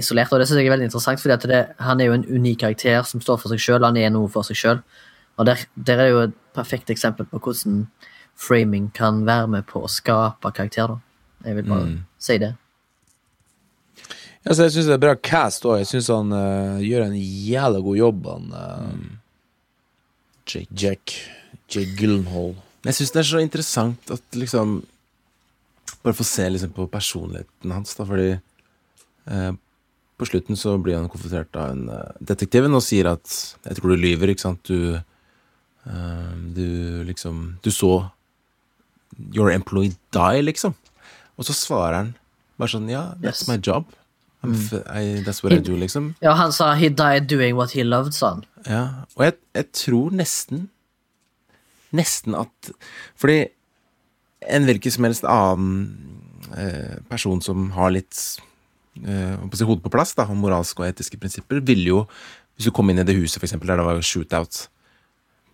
isolert, og det synes jeg er veldig interessant, fordi det, han er jo en unik karakter som står for seg sjøl. Han er noe for seg sjøl. Og der, der er jo et perfekt eksempel på hvordan framing kan være med på å skape karakter, da. Jeg vil bare Mm. si det. Ja, så jeg syns det er bra cast òg. Jeg syns han uh, gjør en jævla god jobb, han eh, Jake. Jack. Jake Gyllenhaal. Jeg syns det er så interessant at liksom Bare få se liksom på personligheten hans, da, fordi uh, på slutten så blir han konfrontert av en uh, detektiven og sier at 'Jeg tror du lyver', ikke sant. Du uh, Du liksom Du så Your employee die, liksom. Og så svarer han bare sånn Ja, that's Yes. my job. I'm I, that's what I do, liksom. Ja, han sa 'he died doing what he loved', sa han. Ja, og jeg, jeg tror nesten Nesten at Fordi en hvilken som helst annen eh, person som har litt eh, si, hodet på plass, da, om moralske og etiske prinsipper, ville jo Hvis du kom inn i det huset, for eksempel, der det var shootout,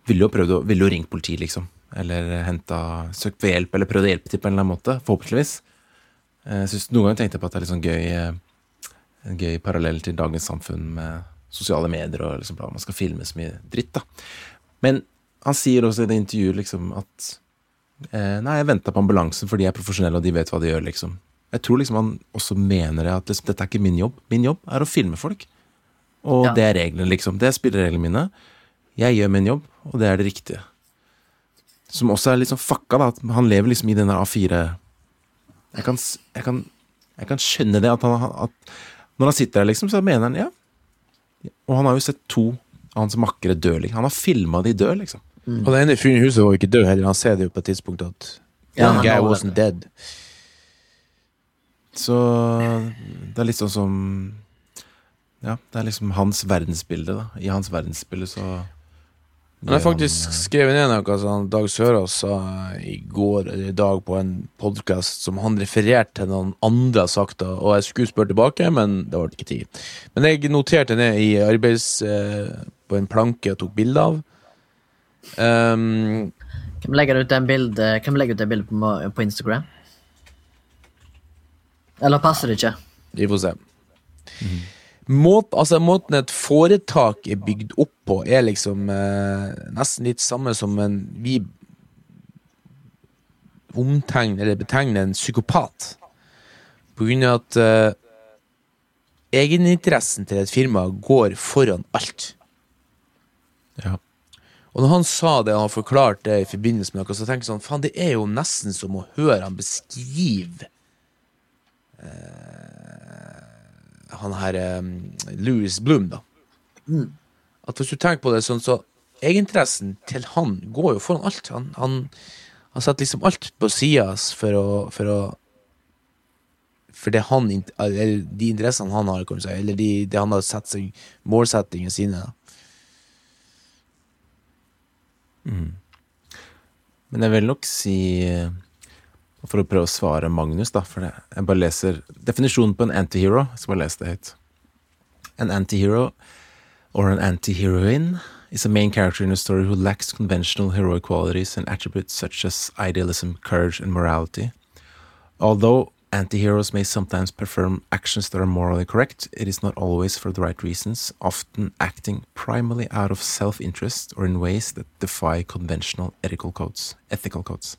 ville jo prøvd å ville jo ringt politiet, liksom. Eller henta Søkt for hjelp, eller prøvd å hjelpe til på en eller annen måte. Forhåpentligvis. Eh, Jeg synes Noen ganger tenkte jeg på at det er litt sånn gøy eh, En gøy parallell til dagens samfunn med sosiale medier og liksom man skal filme så mye dritt, da. Men han sier også i det intervjuet liksom at eh, Nei, jeg venta på ambulansen fordi jeg er profesjonell, og de vet hva de gjør, liksom. Jeg tror liksom han også mener det, at liksom, dette er ikke min jobb. Min jobb er å filme folk. Og Ja. det er reglene, liksom. Det er spillereglene mine. Jeg gjør min jobb, og det er det riktige. Som også er litt sånn fucka, da. At han lever liksom i denne A4 Jeg kan, jeg kan, jeg kan skjønne det, at, han, at når han sitter der, liksom, så mener han ja. Og han har jo sett to av hans makkere dø. Liksom. Han har filma de dø, liksom. Og den ene fyren i huset var jo ikke død heller. Han ser det jo på et tidspunkt at Ja, One han guy wasn't dead. Så det er litt sånn som Ja, det er liksom hans verdensbilde, da. I hans verdensbilde så Han har faktisk skrevet ned noe som Dag Sørås sa i går eller i dag på en podkast som han refererte til noen andre har sagt, og jeg skulle spørre tilbake, men det ble ikke tid. Men jeg noterte ned i arbeids... eh, på en planke og tok bilde av. Um, Kan vi legge ut en bildet, kan vi legge ut en bildet på, på Instagram? Eller passer det ikke? Vi får se. Måt, altså, måten et foretak er bygd opp på, er liksom eh, nesten litt samme som en vi omtegner eller betegner en psykopat. På grunn av at eh, egeninteressen til et firma går foran alt. Ja. Og når han sa det, og han forklarte det i forbindelse med noe, så tenkte jeg sånn, faen, det er jo nesten som å høre han beskrive eh, han her um, Louis Bloom, da. Mm. At hvis du tenker på det sånn, så egeninteressen til han går jo foran alt. Han, han, han setter liksom alt på sida for å, for å For det han, eller de interessene han har, kan du si, eller de, det han har sett seg målsettingene sine. da. Men jeg vil nok si eh, For å prøve å svare Magnus, da, for det, jeg bare leser definisjonen på en antihero. Jeg skal bare lese det høyt. An antihero or an antiheroine is a main character in a story who lacks conventional heroic qualities and attributes such as idealism, courage, and morality. Although antiheroes may sometimes perform actions that are morally correct, it is not always for the right reasons, often acting primarily out of self interest or in ways that defy conventional ethical codes. Ethical codes.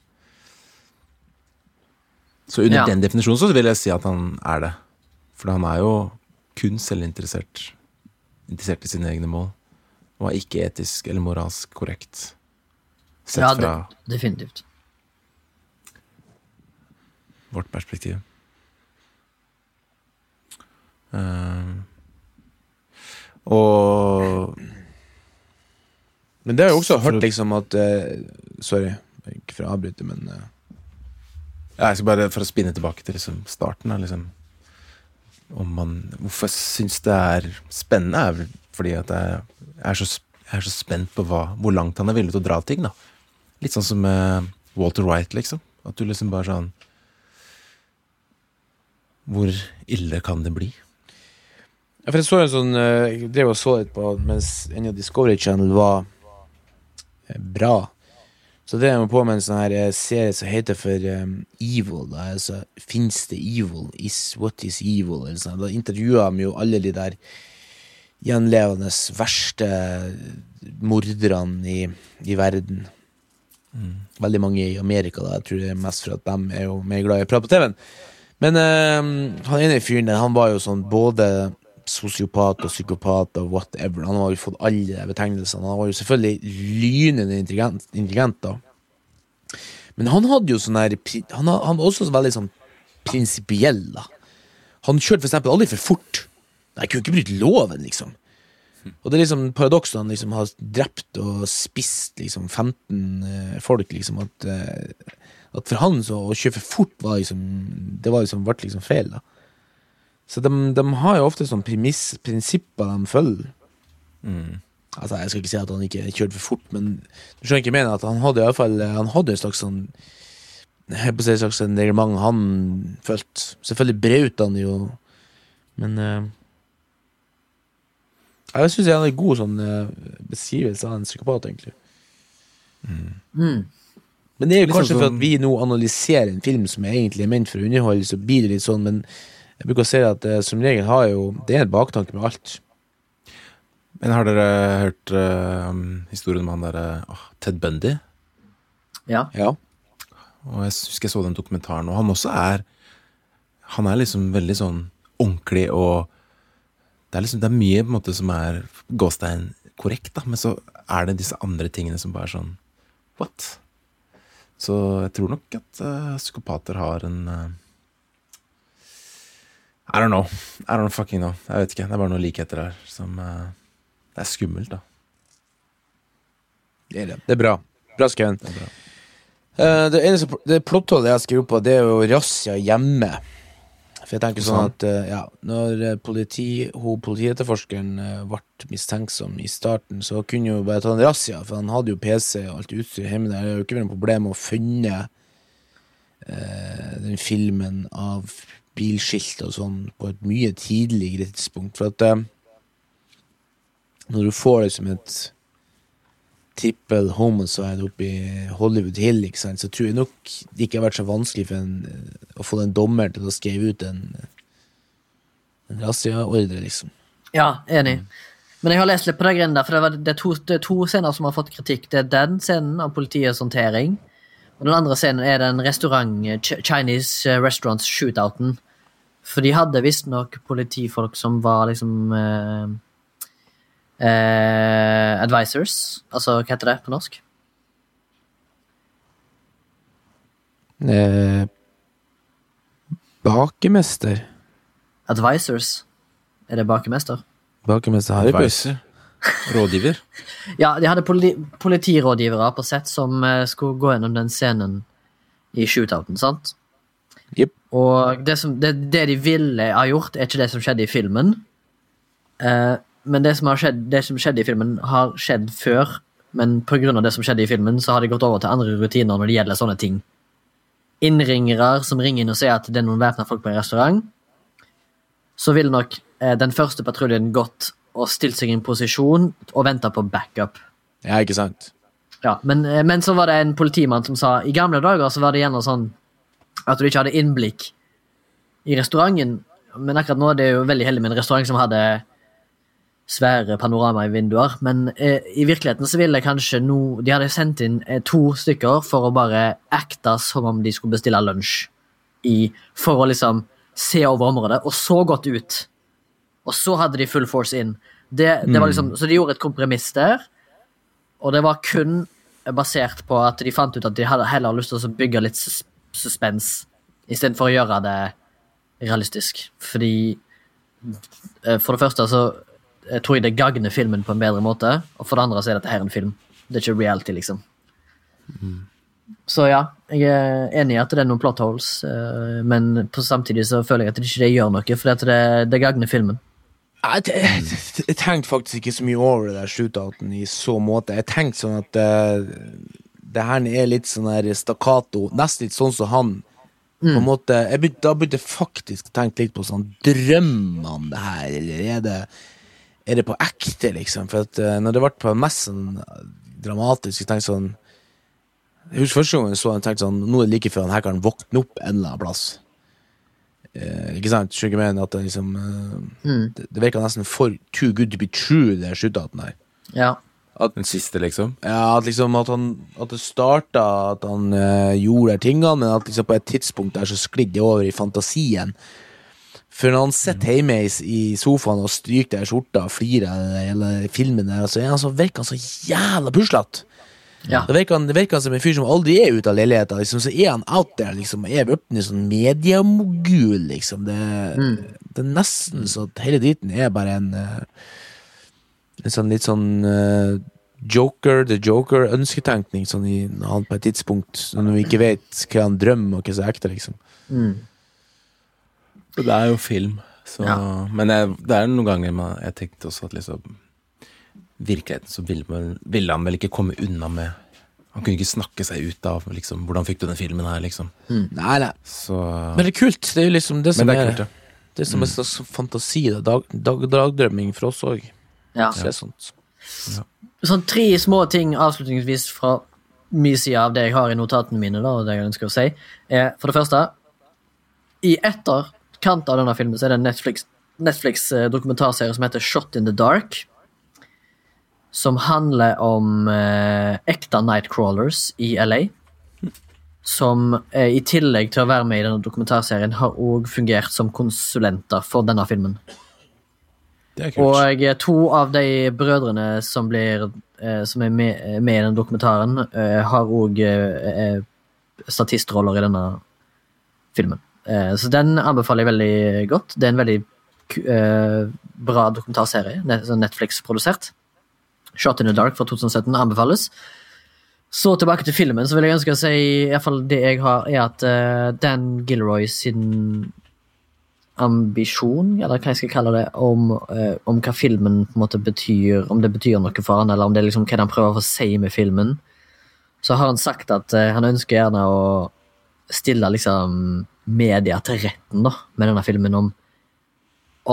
Så under Ja. den definisjonen så vil jeg si at han er det. For han er jo kun selvinteressert. Interessert i sine egne mål. Og er ikke etisk eller moralsk korrekt. Sett Ja, fra definitivt. vårt perspektiv. Uh, og Men det har jeg også hørt, liksom, at uh, Sorry, ikke for å avbryte, men ja, jeg skal bare For å spinne tilbake til liksom starten. Da, liksom, om man, hvorfor jeg syns det er spennende, er vel fordi at jeg er så, jeg er så spent på hva, hvor langt han er villig til å dra ting. da Litt sånn som uh, Walter White, liksom. At du liksom bare sånn Hvor ille kan det bli? Ja, for jeg så en sånn eh, Jeg drev og så litt på mens en av Discovery Channel var eh, bra. Så det jeg må på med en sånn her eh, serie som heter for um, Evil. Da. Altså, Fins det evil? Is what is evil? Eller sånn. Da intervjua de jo alle de der gjenlevende verste morderne i, i verden. Veldig mange i Amerika. da Jeg tror det er mest for at de er jo mer glad i å prate på TV-en. Men eh, han ene fyren der, han var jo sånn både sosiopat og psykopat og whatever. Han har jo fått alle betegnelsene. Han var jo selvfølgelig lynende intelligent, intelligent da. Men han hadde jo sånn her Han, var også veldig sånn prinsipiell, da. Han kjørte for eksempel aldri for fort. Jeg kunne ikke bryte loven, liksom. Og det er liksom paradokset han liksom har drept og spist liksom 15 eh, folk, liksom. At, eh, at for han så å kjøre for fort var liksom Det var liksom, ble liksom feil, da. Så de, de har jo ofte sånne premiss, prinsipper de følger. Altså, Jeg skal ikke si at han ikke kjørte for fort, men du skjønner ikke mener, at han hadde i hvert fall Han hadde en slags sånn Jeg på å si et slags reglement han fulgte. Selvfølgelig brøt han jo, men uh, Jeg syns han er en god sånn uh, beskrivelse av en psykopat, egentlig. Mm. Men det er jo sånn kanskje for at vi nå analyserer en film som er egentlig er ment for å underholde, så blir det litt sånn, men jeg bruker å si at eh, som regel har jo Det er en baktanke med alt. Men har dere hørt eh, historien om han derre åh, Ted Bundy? Ja. Ja. Og jeg husker jeg så den dokumentaren, og han også er Han er liksom veldig sånn ordentlig og Det er liksom Det er mye på en måte som er gåstein korrekt, da, men så er det disse andre tingene som bare er sånn What? Så jeg tror nok at eh, psykopater har en eh, I don't know. I don't fucking know. Jeg vet ikke. Det er bare noen likheter her som uh, Det er skummelt, da. Det er det. Det er bra. Bra skrevet. Det uh. Det eneste det plottholdet jeg skriver på, det er jo razzia hjemme. For jeg tenker sånn at uh, ja, når politi, hun, politietterforskeren ble mistenksom i starten, så kunne jo bare ta en razzia, for han hadde jo PC og alt utstyr hjemme der. Det har jo ikke vært noe problem å finne den filmen av bilskilt og sånn på et mye tidligere tidspunkt. For at eh, når du får liksom et trippel homicide oppe i Hollywood Hill, ikke sant, så tror jeg nok det ikke har vært så vanskelig for en, eh, å få den dommer til å skrive ut en, en razziaordre, liksom. Ja, enig. Men jeg har lest litt på det greiene der, for det, var, det, er to, det er to scener som har fått kritikk. Det er den scenen av politiets håndtering, og den andre scenen er den restaurant, Chinese eh, restaurants shootouten. For de hadde visstnok politifolk som var liksom eh, eh, advisors. Altså, hva heter det på norsk? Eh, bakemester. Advisors. Er det bakemester? Bakemester. Advisor. Rådgiver. Ja, de hadde politi politirådgivere på sett som eh, skulle gå gjennom den scenen i shootouten, sant? Yep. Og det, som, det, det de ville ha gjort, er ikke det som skjedde i filmen. Eh, men det som, har skjedd, det som skjedde i filmen, har skjedd før. Men pga. det som skjedde i filmen, så har de gått over til andre rutiner når det gjelder sånne ting. Innringere som ringer inn og sier at det er noen væpna folk på en restaurant. Så ville nok eh, den første patruljen gått og stilt seg i en posisjon og venta på backup. Ja, ikke sant? Ja, men, eh, men så var det en politimann som sa i gamle dager så var det gjerne sånn at du ikke hadde innblikk i restauranten. Men akkurat nå er det jo veldig heldig med en restaurant som hadde svære panorama i vinduer. Men eh, i virkeligheten så ville kanskje no, de hadde sendt inn eh, to stykker for å bare acte som om de skulle bestille lunsj. I, for å liksom se over området, og så godt ut. Og så hadde de full force inn. Det, det var liksom, Så de gjorde et kompromiss der. Og det var kun basert på at de fant ut at de hadde heller lyst til å bygge litt sus suspens istedenfor å gjøre det realistisk. Fordi eh, For det første så jeg tror jeg det gagner filmen på en bedre måte, og for det andre så er dette her en film. Det er ikke reality, liksom. Så ja, jeg er enig i at det er noen plot holes, eh, men på samtidig så føler jeg at det ikke gjør noe, for det, det gagner filmen. Jeg, jeg, tenkte faktisk ikke så mye over det der shootouten i så måte. Jeg tenkte sånn at uh, det her er litt sånn her stakkato, nesten litt sånn som han. På en måte, jeg begynte, Da begynte jeg faktisk å tenke litt på sånn Drømmer han det her, eller er det, er det på ekte, liksom? For at uh, når det ble på mest sånn dramatisk, jeg tenkte sånn Jeg husker første gang jeg så den, tenkte sånn Nå er det like før han her kan våkne opp en eller annen plass. Eh, ikke sant? Skjønner du hva jeg mener? At det liksom eh, det, det virker nesten for too good to be true, det shootouten her. Ja. Den siste, liksom. Ja, at liksom at han At det starta at han eh, gjorde de tingene, men at liksom på et tidspunkt der så sklidde det over i fantasien. For når han sitter hjemme i, i sofaen og stryker der skjorta og flirer av hele filmen der, så er han så, virker han så jævla puslete. Ja. Det virker, han, det virker han som en fyr som aldri er ute av leiligheta, Liksom, så er han out there, liksom, er blitt en sånn mediemogul, liksom. Det, det er nesten så at hele driten er bare en eh, En sånn litt sånn uh, Joker, The Joker-ønsketenkning, sånn i han på et tidspunkt Når vi ikke vet hva han drømmer, og hva som er ekte, liksom. Det er jo film, så Ja. Men jeg, det er noen ganger man, jeg tenkte også at liksom Virkeligheten så ville, man- ville han vel ikke komme unna med Han kunne ikke snakke seg ut av liksom Hvordan fikk du den filmen her, liksom. Nei, nei. Så Men det er kult. Det er jo liksom det som Men det er er, kult, ja. det som er slags fantasi. det er Dag, dag, dagdrømming for oss òg. ja. Se sånt. Sånn tre små ting avslutningsvis fra min side av det jeg har i notatene mine, da, og det jeg ønsker å si, er for det første I etterkant av denne filmen så er det en Netflix, Netflix eh, dokumentarserie som heter Shot in the Dark. Som handler om eh, ekte nightcrawlers i LA. Som eh, i tillegg til å være med i denne dokumentarserien, har òg fungert som konsulenter for denne filmen. Og eh, to av de brødrene som, blir, eh, som er med, med i denne dokumentaren, eh, har òg eh, statistroller i denne filmen. Eh, så den anbefaler jeg veldig godt. Det er en veldig eh, bra dokumentarserie, Netflix-produsert. Shot in the Dark fra 2017 anbefales. Så tilbake til filmen, så vil jeg ønske å si i hvert fall det jeg har, er at uh, Dan Gilroy sin ambisjon, eller hva jeg skal kalle det, om, uh, om hva filmen på en måte betyr, om det betyr noe for han, eller om det er liksom hva han prøver å si med filmen, så har han sagt at uh, han ønsker gjerne å stille liksom media til retten da, med denne filmen om,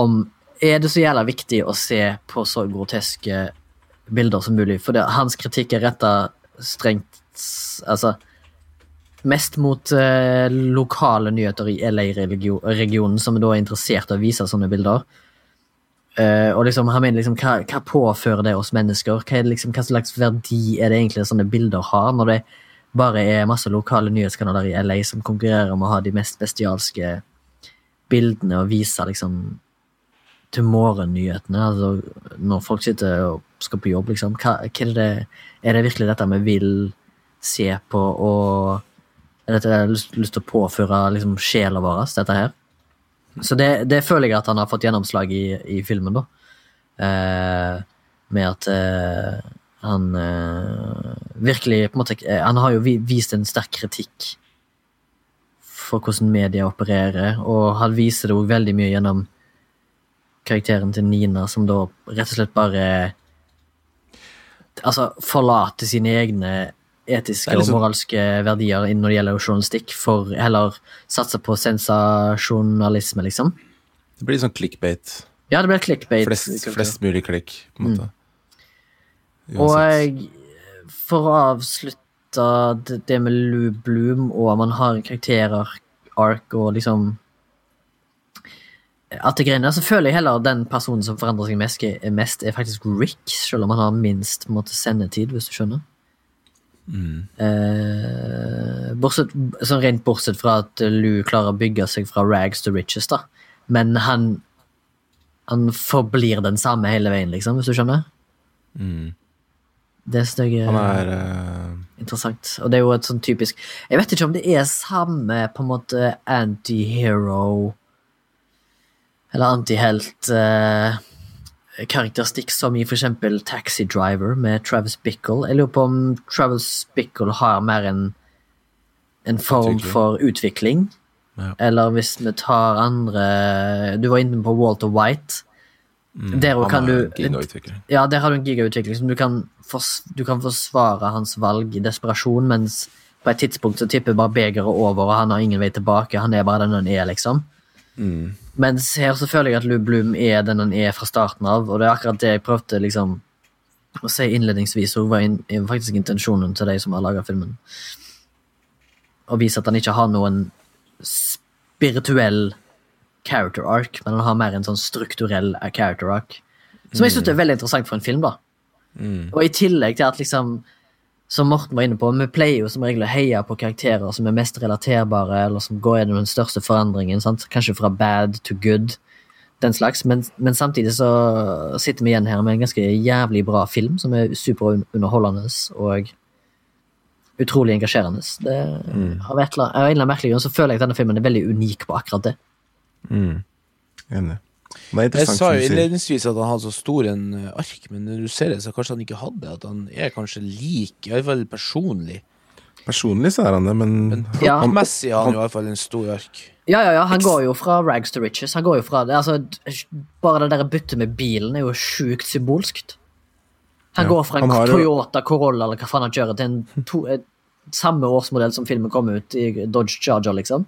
om er det så jævla viktig å se på så groteske bilder som mulig, for det, hans kritikk er retta strengt altså mest mot eh, lokale nyheter i LA-regionen, som da er interessert i å vise sånne bilder. Eh, og liksom, han mener liksom, hva, hva påfører det oss mennesker? Hva, liksom, hva slags verdi er det egentlig sånne bilder har, når det bare er masse lokale nyhetskanaler i LA som konkurrerer om å ha de mest bestialske bildene og vise liksom til morgennyhetene, altså når folk sitter og skal på jobb, liksom. Hva, hva er, det, er det virkelig dette vi vil se på, og er dette jeg har lyst, lyst til å påføre liksom, sjela vår, dette her? Så det, det føler jeg at han har fått gjennomslag i, i filmen, da. Eh, med at eh, han eh, virkelig på en måte eh, Han har jo vist en sterk kritikk for hvordan media opererer, og han viser det òg veldig mye gjennom karakteren til Nina, som da rett og slett bare Altså forlate sine egne etiske liksom- og moralske verdier når det gjelder journalistikk, for heller satse på sensasjonalisme, liksom. Det blir sånn clickbait. Ja, det blir clickbait. Flest, flest mulig klikk, på en måte. Mm. Og for å avslutte det, med Lou Bloom, og man har en karakterark og liksom At det greiene, så føler jeg heller den personen som forandrer seg mest, er, mest, er faktisk Rick, selv om han har minst på en måte, sendetid, hvis du skjønner. Mm. Eh, bortsett, sånn rent bortsett fra at Lou klarer å bygge seg fra rags to riches, da. Men han Han forblir den samme hele veien, liksom, hvis du skjønner? Mm. Det er jeg er uh... interessant. Og det er jo et sånn typisk Jeg vet ikke om det er samme på en måte anti-hero eller antihelt eh, som i eksempel Taxi Driver med Travis Bickle. Jeg lurer på om Travis Bickle har mer en en form for utvikling. Ja. Eller hvis vi tar andre Du var inne på Walter White. mm, Der kan du- Ja, der har du en gigautvikling som du kan, fors du kan forsvare hans valg i desperasjon, mens på et tidspunkt så tipper bare begeret over, og han har ingen vei tilbake. Han er bare den han er, liksom. Mm. Mens her så føler jeg at Lou Bloom er den han er fra starten av, og det er akkurat det jeg prøvde liksom å si innledningsvis, og var in faktisk intensjonen til de som har laga filmen. Å vise at han ikke har noen spirituell character arc, men han har mer en sånn strukturell character arc. Som jeg syns er veldig interessant for en film, da. Mm. Og i tillegg til at liksom som Morten var inne på, vi pleier jo som regel å heie på karakterer som er mest relaterbare, eller som går gjennom den største forandringen. Sant? Kanskje fra bad to good, den slags. Men, men samtidig så sitter vi igjen her med en ganske jævlig bra film, som er superunderholdende og utrolig engasjerende. Det, Av et eller, av en eller annen merkelig grunn så føler jeg at denne filmen er veldig unik på akkurat det. Mm. Enig. Jeg sa jo innledningsvis at han hadde så stor en eh, ark, men når du ser det, så kanskje han ikke hadde. At han er kanskje lik, i hvert fall personlig. Personlig så er han det, men Men Ja. plantmessig har han han, i hvert fall en stor ark. Ja, ja, ja, han går jo fra rags to riches. Han går jo fra det, altså, Bare det der byttet med bilen er jo sjukt symbolskt. Han Ja, går fra en han Toyota Corolla eller hva faen han kjører, til en to, eh, samme årsmodell som filmen kom ut i Dodge Charger, liksom.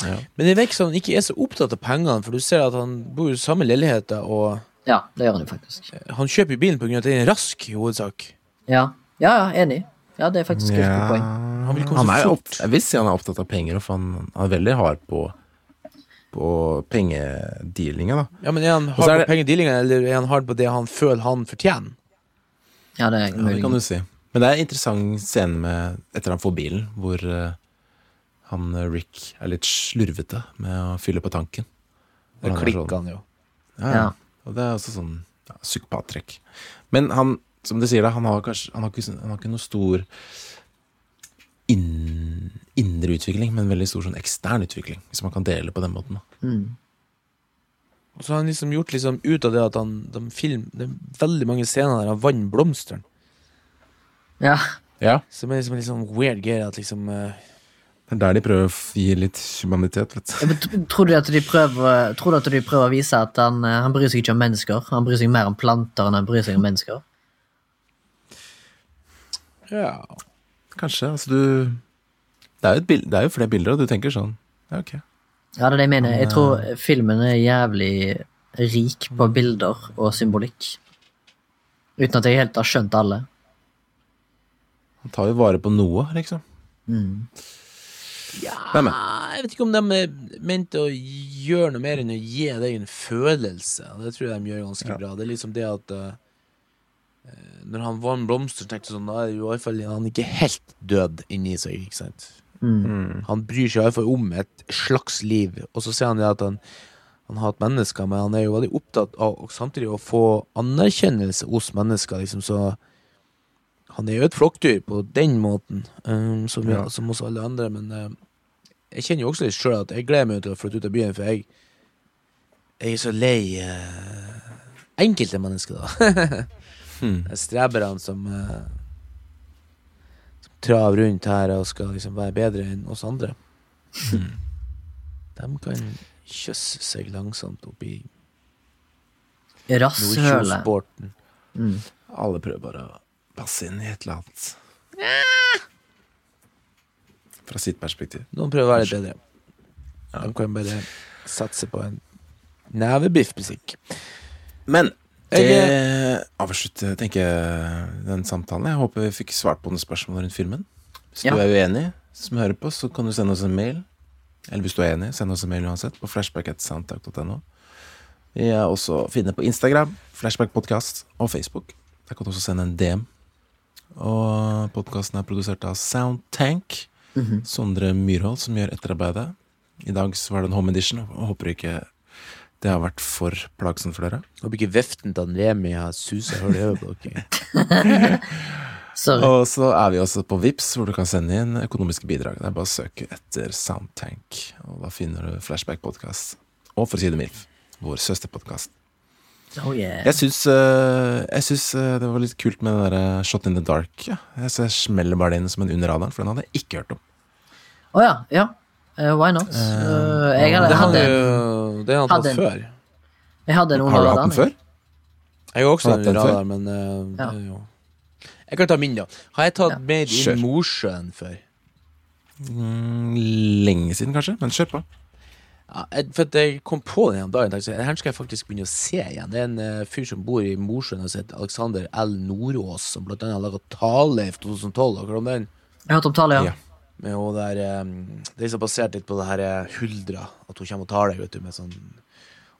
Men det virker som han ikke er så opptatt av pengene, for du ser at han bor i samme leilighet. og Ja, det gjør han jo faktisk. han kjøper bilen pga. at den er rask, i hovedsak. Ja, ja, ja enig. Ja, det er faktisk et ja, godt poeng. Han vil komme han så er fort. Jeg vil si han er opptatt av penger, for han, han er veldig hard på På pengedealinga, da. Ja, men Er han hard er på pengedealinga, eller er han hard på det han føler han fortjener? Ja, det er Ja, det kan du si. Men det er en interessant scene med, etter han får bilen, hvor eh, han eh, Rick er litt slurvete med å fylle på tanken. Det er klikker sånn- han jo. Ja, Ja. Og det er også sånn ja, psykopattrekk. Men han, som du sier, da, han har kanskje Han har ikke, han har ikke noe stor inn, indre utvikling, men veldig stor sånn ekstern utvikling, hvis man kan dele på den måten. Da. Mm. Og så har han liksom gjort liksom ut av det at han de film, Det er veldig mange scener der han vant blomsteren. Ja. Ja. Som er liksom en litt sånn weird greie at liksom eh, Det er der de prøver å gi litt humanitet, men Tror du at de prøver Tror du at de prøver å vise at han, eh, han bryr seg ikke om mennesker? Han bryr seg mer om planter enn han bryr seg om mennesker? Ja. Kanskje. Altså, du det er, jo bild, det er jo flere bilder, og du tenker sånn Ja, ok. Ja, det er det jeg mener. Jeg tror filmen er jævlig rik på bilder og symbolikk. Uten at jeg helt har skjønt alle. Han tar jo vare på noe, liksom. Mm. Er? Jeg vet ikke om de er ment å gjøre noe mer enn å gi deg en følelse. Det tror jeg de gjør ganske Ja. bra. Det er liksom det at eh, eh, Når han vann blomster, tenkte jeg sånn, da er jo i hvert fall han ikke helt død inni seg. ikke sant? Mm. Mm. Han bryr seg i hvert fall om et slags liv. Og så ser han det at han, han har hatt mennesker, men han er jo veldig opptatt av og samtidig å få anerkjennelse hos mennesker. liksom, så han er jo et flokkdyr på den måten, um, som, Ja. som hos alle andre. Men eh, jeg kjenner jo også litt sjøl at jeg gleder meg til å flytte ut av byen, for jeg, jeg er så lei uh, enkelte mennesker, da. Hmm. Er streberne som uh, Som traver rundt her og skal liksom være bedre enn oss andre. Hmm. De kan kysse seg langsomt oppi Rasshølet. Nordkjossporten. Mm. Alle prøver bare å passe inn i et eller annet. Fra sitt perspektiv. Noen prøver å være litt bedre. De kan bare satse på en nevebiffmusikk. Men det Jeg- avslutter tenker jeg, den samtalen. Jeg håper vi fikk svart på noen spørsmål rundt filmen. Hvis Ja. du er uenig, som hører på, så kan du sende oss en mail. Eller hvis du er enig, send oss en mail uansett, på flashback.soundtalk.no. Vi er også finne på Instagram, Flashback Podcast, og Facebook. Der kan du også sende en DM. Og podkasten er produsert av Soundtank. Mhm. Sondre Myrhold som gjør etterarbeidet. I dag så var det en home edition, og håper ikke det har vært for plagsomt for dere. Håper ikke veften til Remi har susa hull i øyet på dere. Sorry. Og så er vi også på Vips hvor du kan sende inn økonomiske bidrag. Det er bare å søke etter Soundtank, og da finner du Flashback Podcast. Og For å si det mildt, vår søsterpodkast. Oh, yeah. Jeg syns, jeg syns øh, det var litt kult med det der øh, Shot in the Dark. Ja. Jeg, så smeller bare det inn som en under radaren, for den hadde jeg ikke hørt om. Å ja. ja. Uh, why not? Uh, jeg, hadde, Det hadde, hadde, jo Det har han hadde tatt før. jeg hadde noen Har du hatt den før? Jeg har også hatt den før? men uh, Ja. jo Jeg kan ta min, da. Har jeg tatt Ja. mer i in Mosjøen før? Mm, lenge siden, kanskje, men kjør på. Ja, for at jeg kom på den en dag. Jeg Her skal jeg faktisk begynne å se igjen. Det er en uh, fyr som bor i Mosjøen, og heter Alexander L. Nordås, som blant annet har laga Tale i 2012. Har om den? Jeg hørte om Tale, ja. Ja. Med hun der um, Det er liksom basert litt på det her uh, Huldra. At hun kommer og tar deg, vet du, med sånn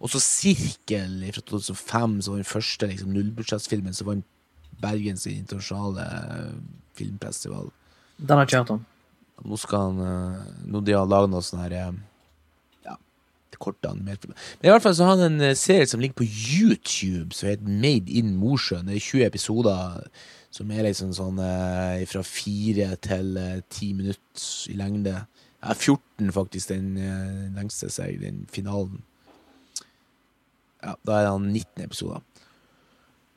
Også Sirkel fra 2005, som var den første liksom, nullbudsjettsfilmen som vant Bergens internasjonale filmfestival. Den har jeg ikke hørt om. Nå skal han Nå de har laga noe sånn her korte med. Men i hvert fall så har han en eh, serie som ligger på YouTube, som heter Made in Mosjøen. Det er 20 episoder som er liksom sånn eh, fra fire til eh, ti minutter i lengde. Ja, 14 faktisk, den eh, lengste seg, den finalen. Ja, da er han 19 episoder.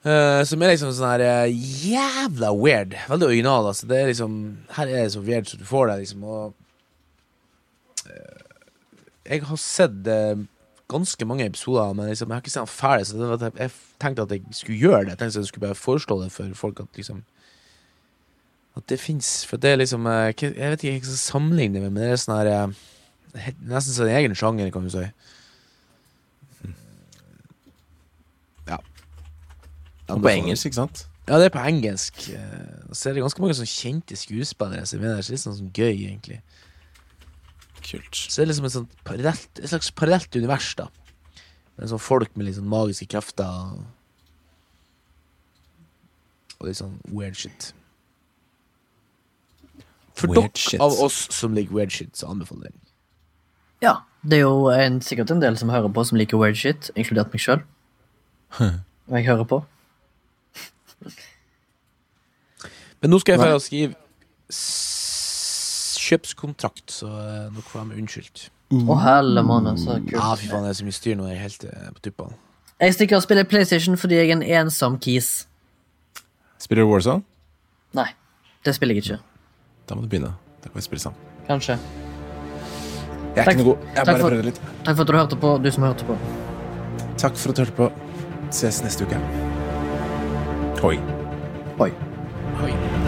Uh, som er liksom sånn her uh, jævla weird. Veldig original. Altså. Det er liksom, her er det så weird som du får det, liksom. Og eh, jeg har sett eh, ganske mange episoder, men liksom, jeg har ikke sett den ferdig. Så at jeg tenkte at jeg skulle gjøre det. Jeg tenkte at jeg skulle bare foreslå det for folk at liksom At det fins. For det er liksom eh, Jeg vet ikke hva jeg skal sammenligne det med, men det er sånn her eh, Nesten sin en egen sjanger, kan du si. Ja. Og på engelsk, ikke sant? Ja, det er på engelsk. eh, så er det ganske mange sånn kjente skuespillere som er der, så det er sånn, sånn gøy, egentlig. Kult. Så det er liksom et, sånt parallelt, et slags parallelt univers, da. Med sånn folk med litt sånn magiske krefter. Og, litt sånn weird shit. For dere av oss som liker weird shit, så anbefaler jeg den. Ja, det er jo en, sikkert en del som hører på, som liker weird shit, inkludert meg sjøl. Og jeg hører på. Men nå skal jeg få skrive kjøpskontrakt, så eh, får de med unnskyldt. Å, helle mann, så kult. Ja, fy faen, det er så mye styr nå. Jeg er helt eh, på tuppene. Jeg stikker og spiller PlayStation fordi jeg er en ensom kis. Spiller du Warzone? Nei, det spiller jeg ikke. Da må du begynne. Da kan vi spille sammen. Kanskje. Jeg er Takk- ikke noe god. Jeg takk bare for- prøvde litt. Takk for at du hørte på, du som hørte på. Takk for at du hørte på. Ses neste uke. Hoi. Hoi. Oi.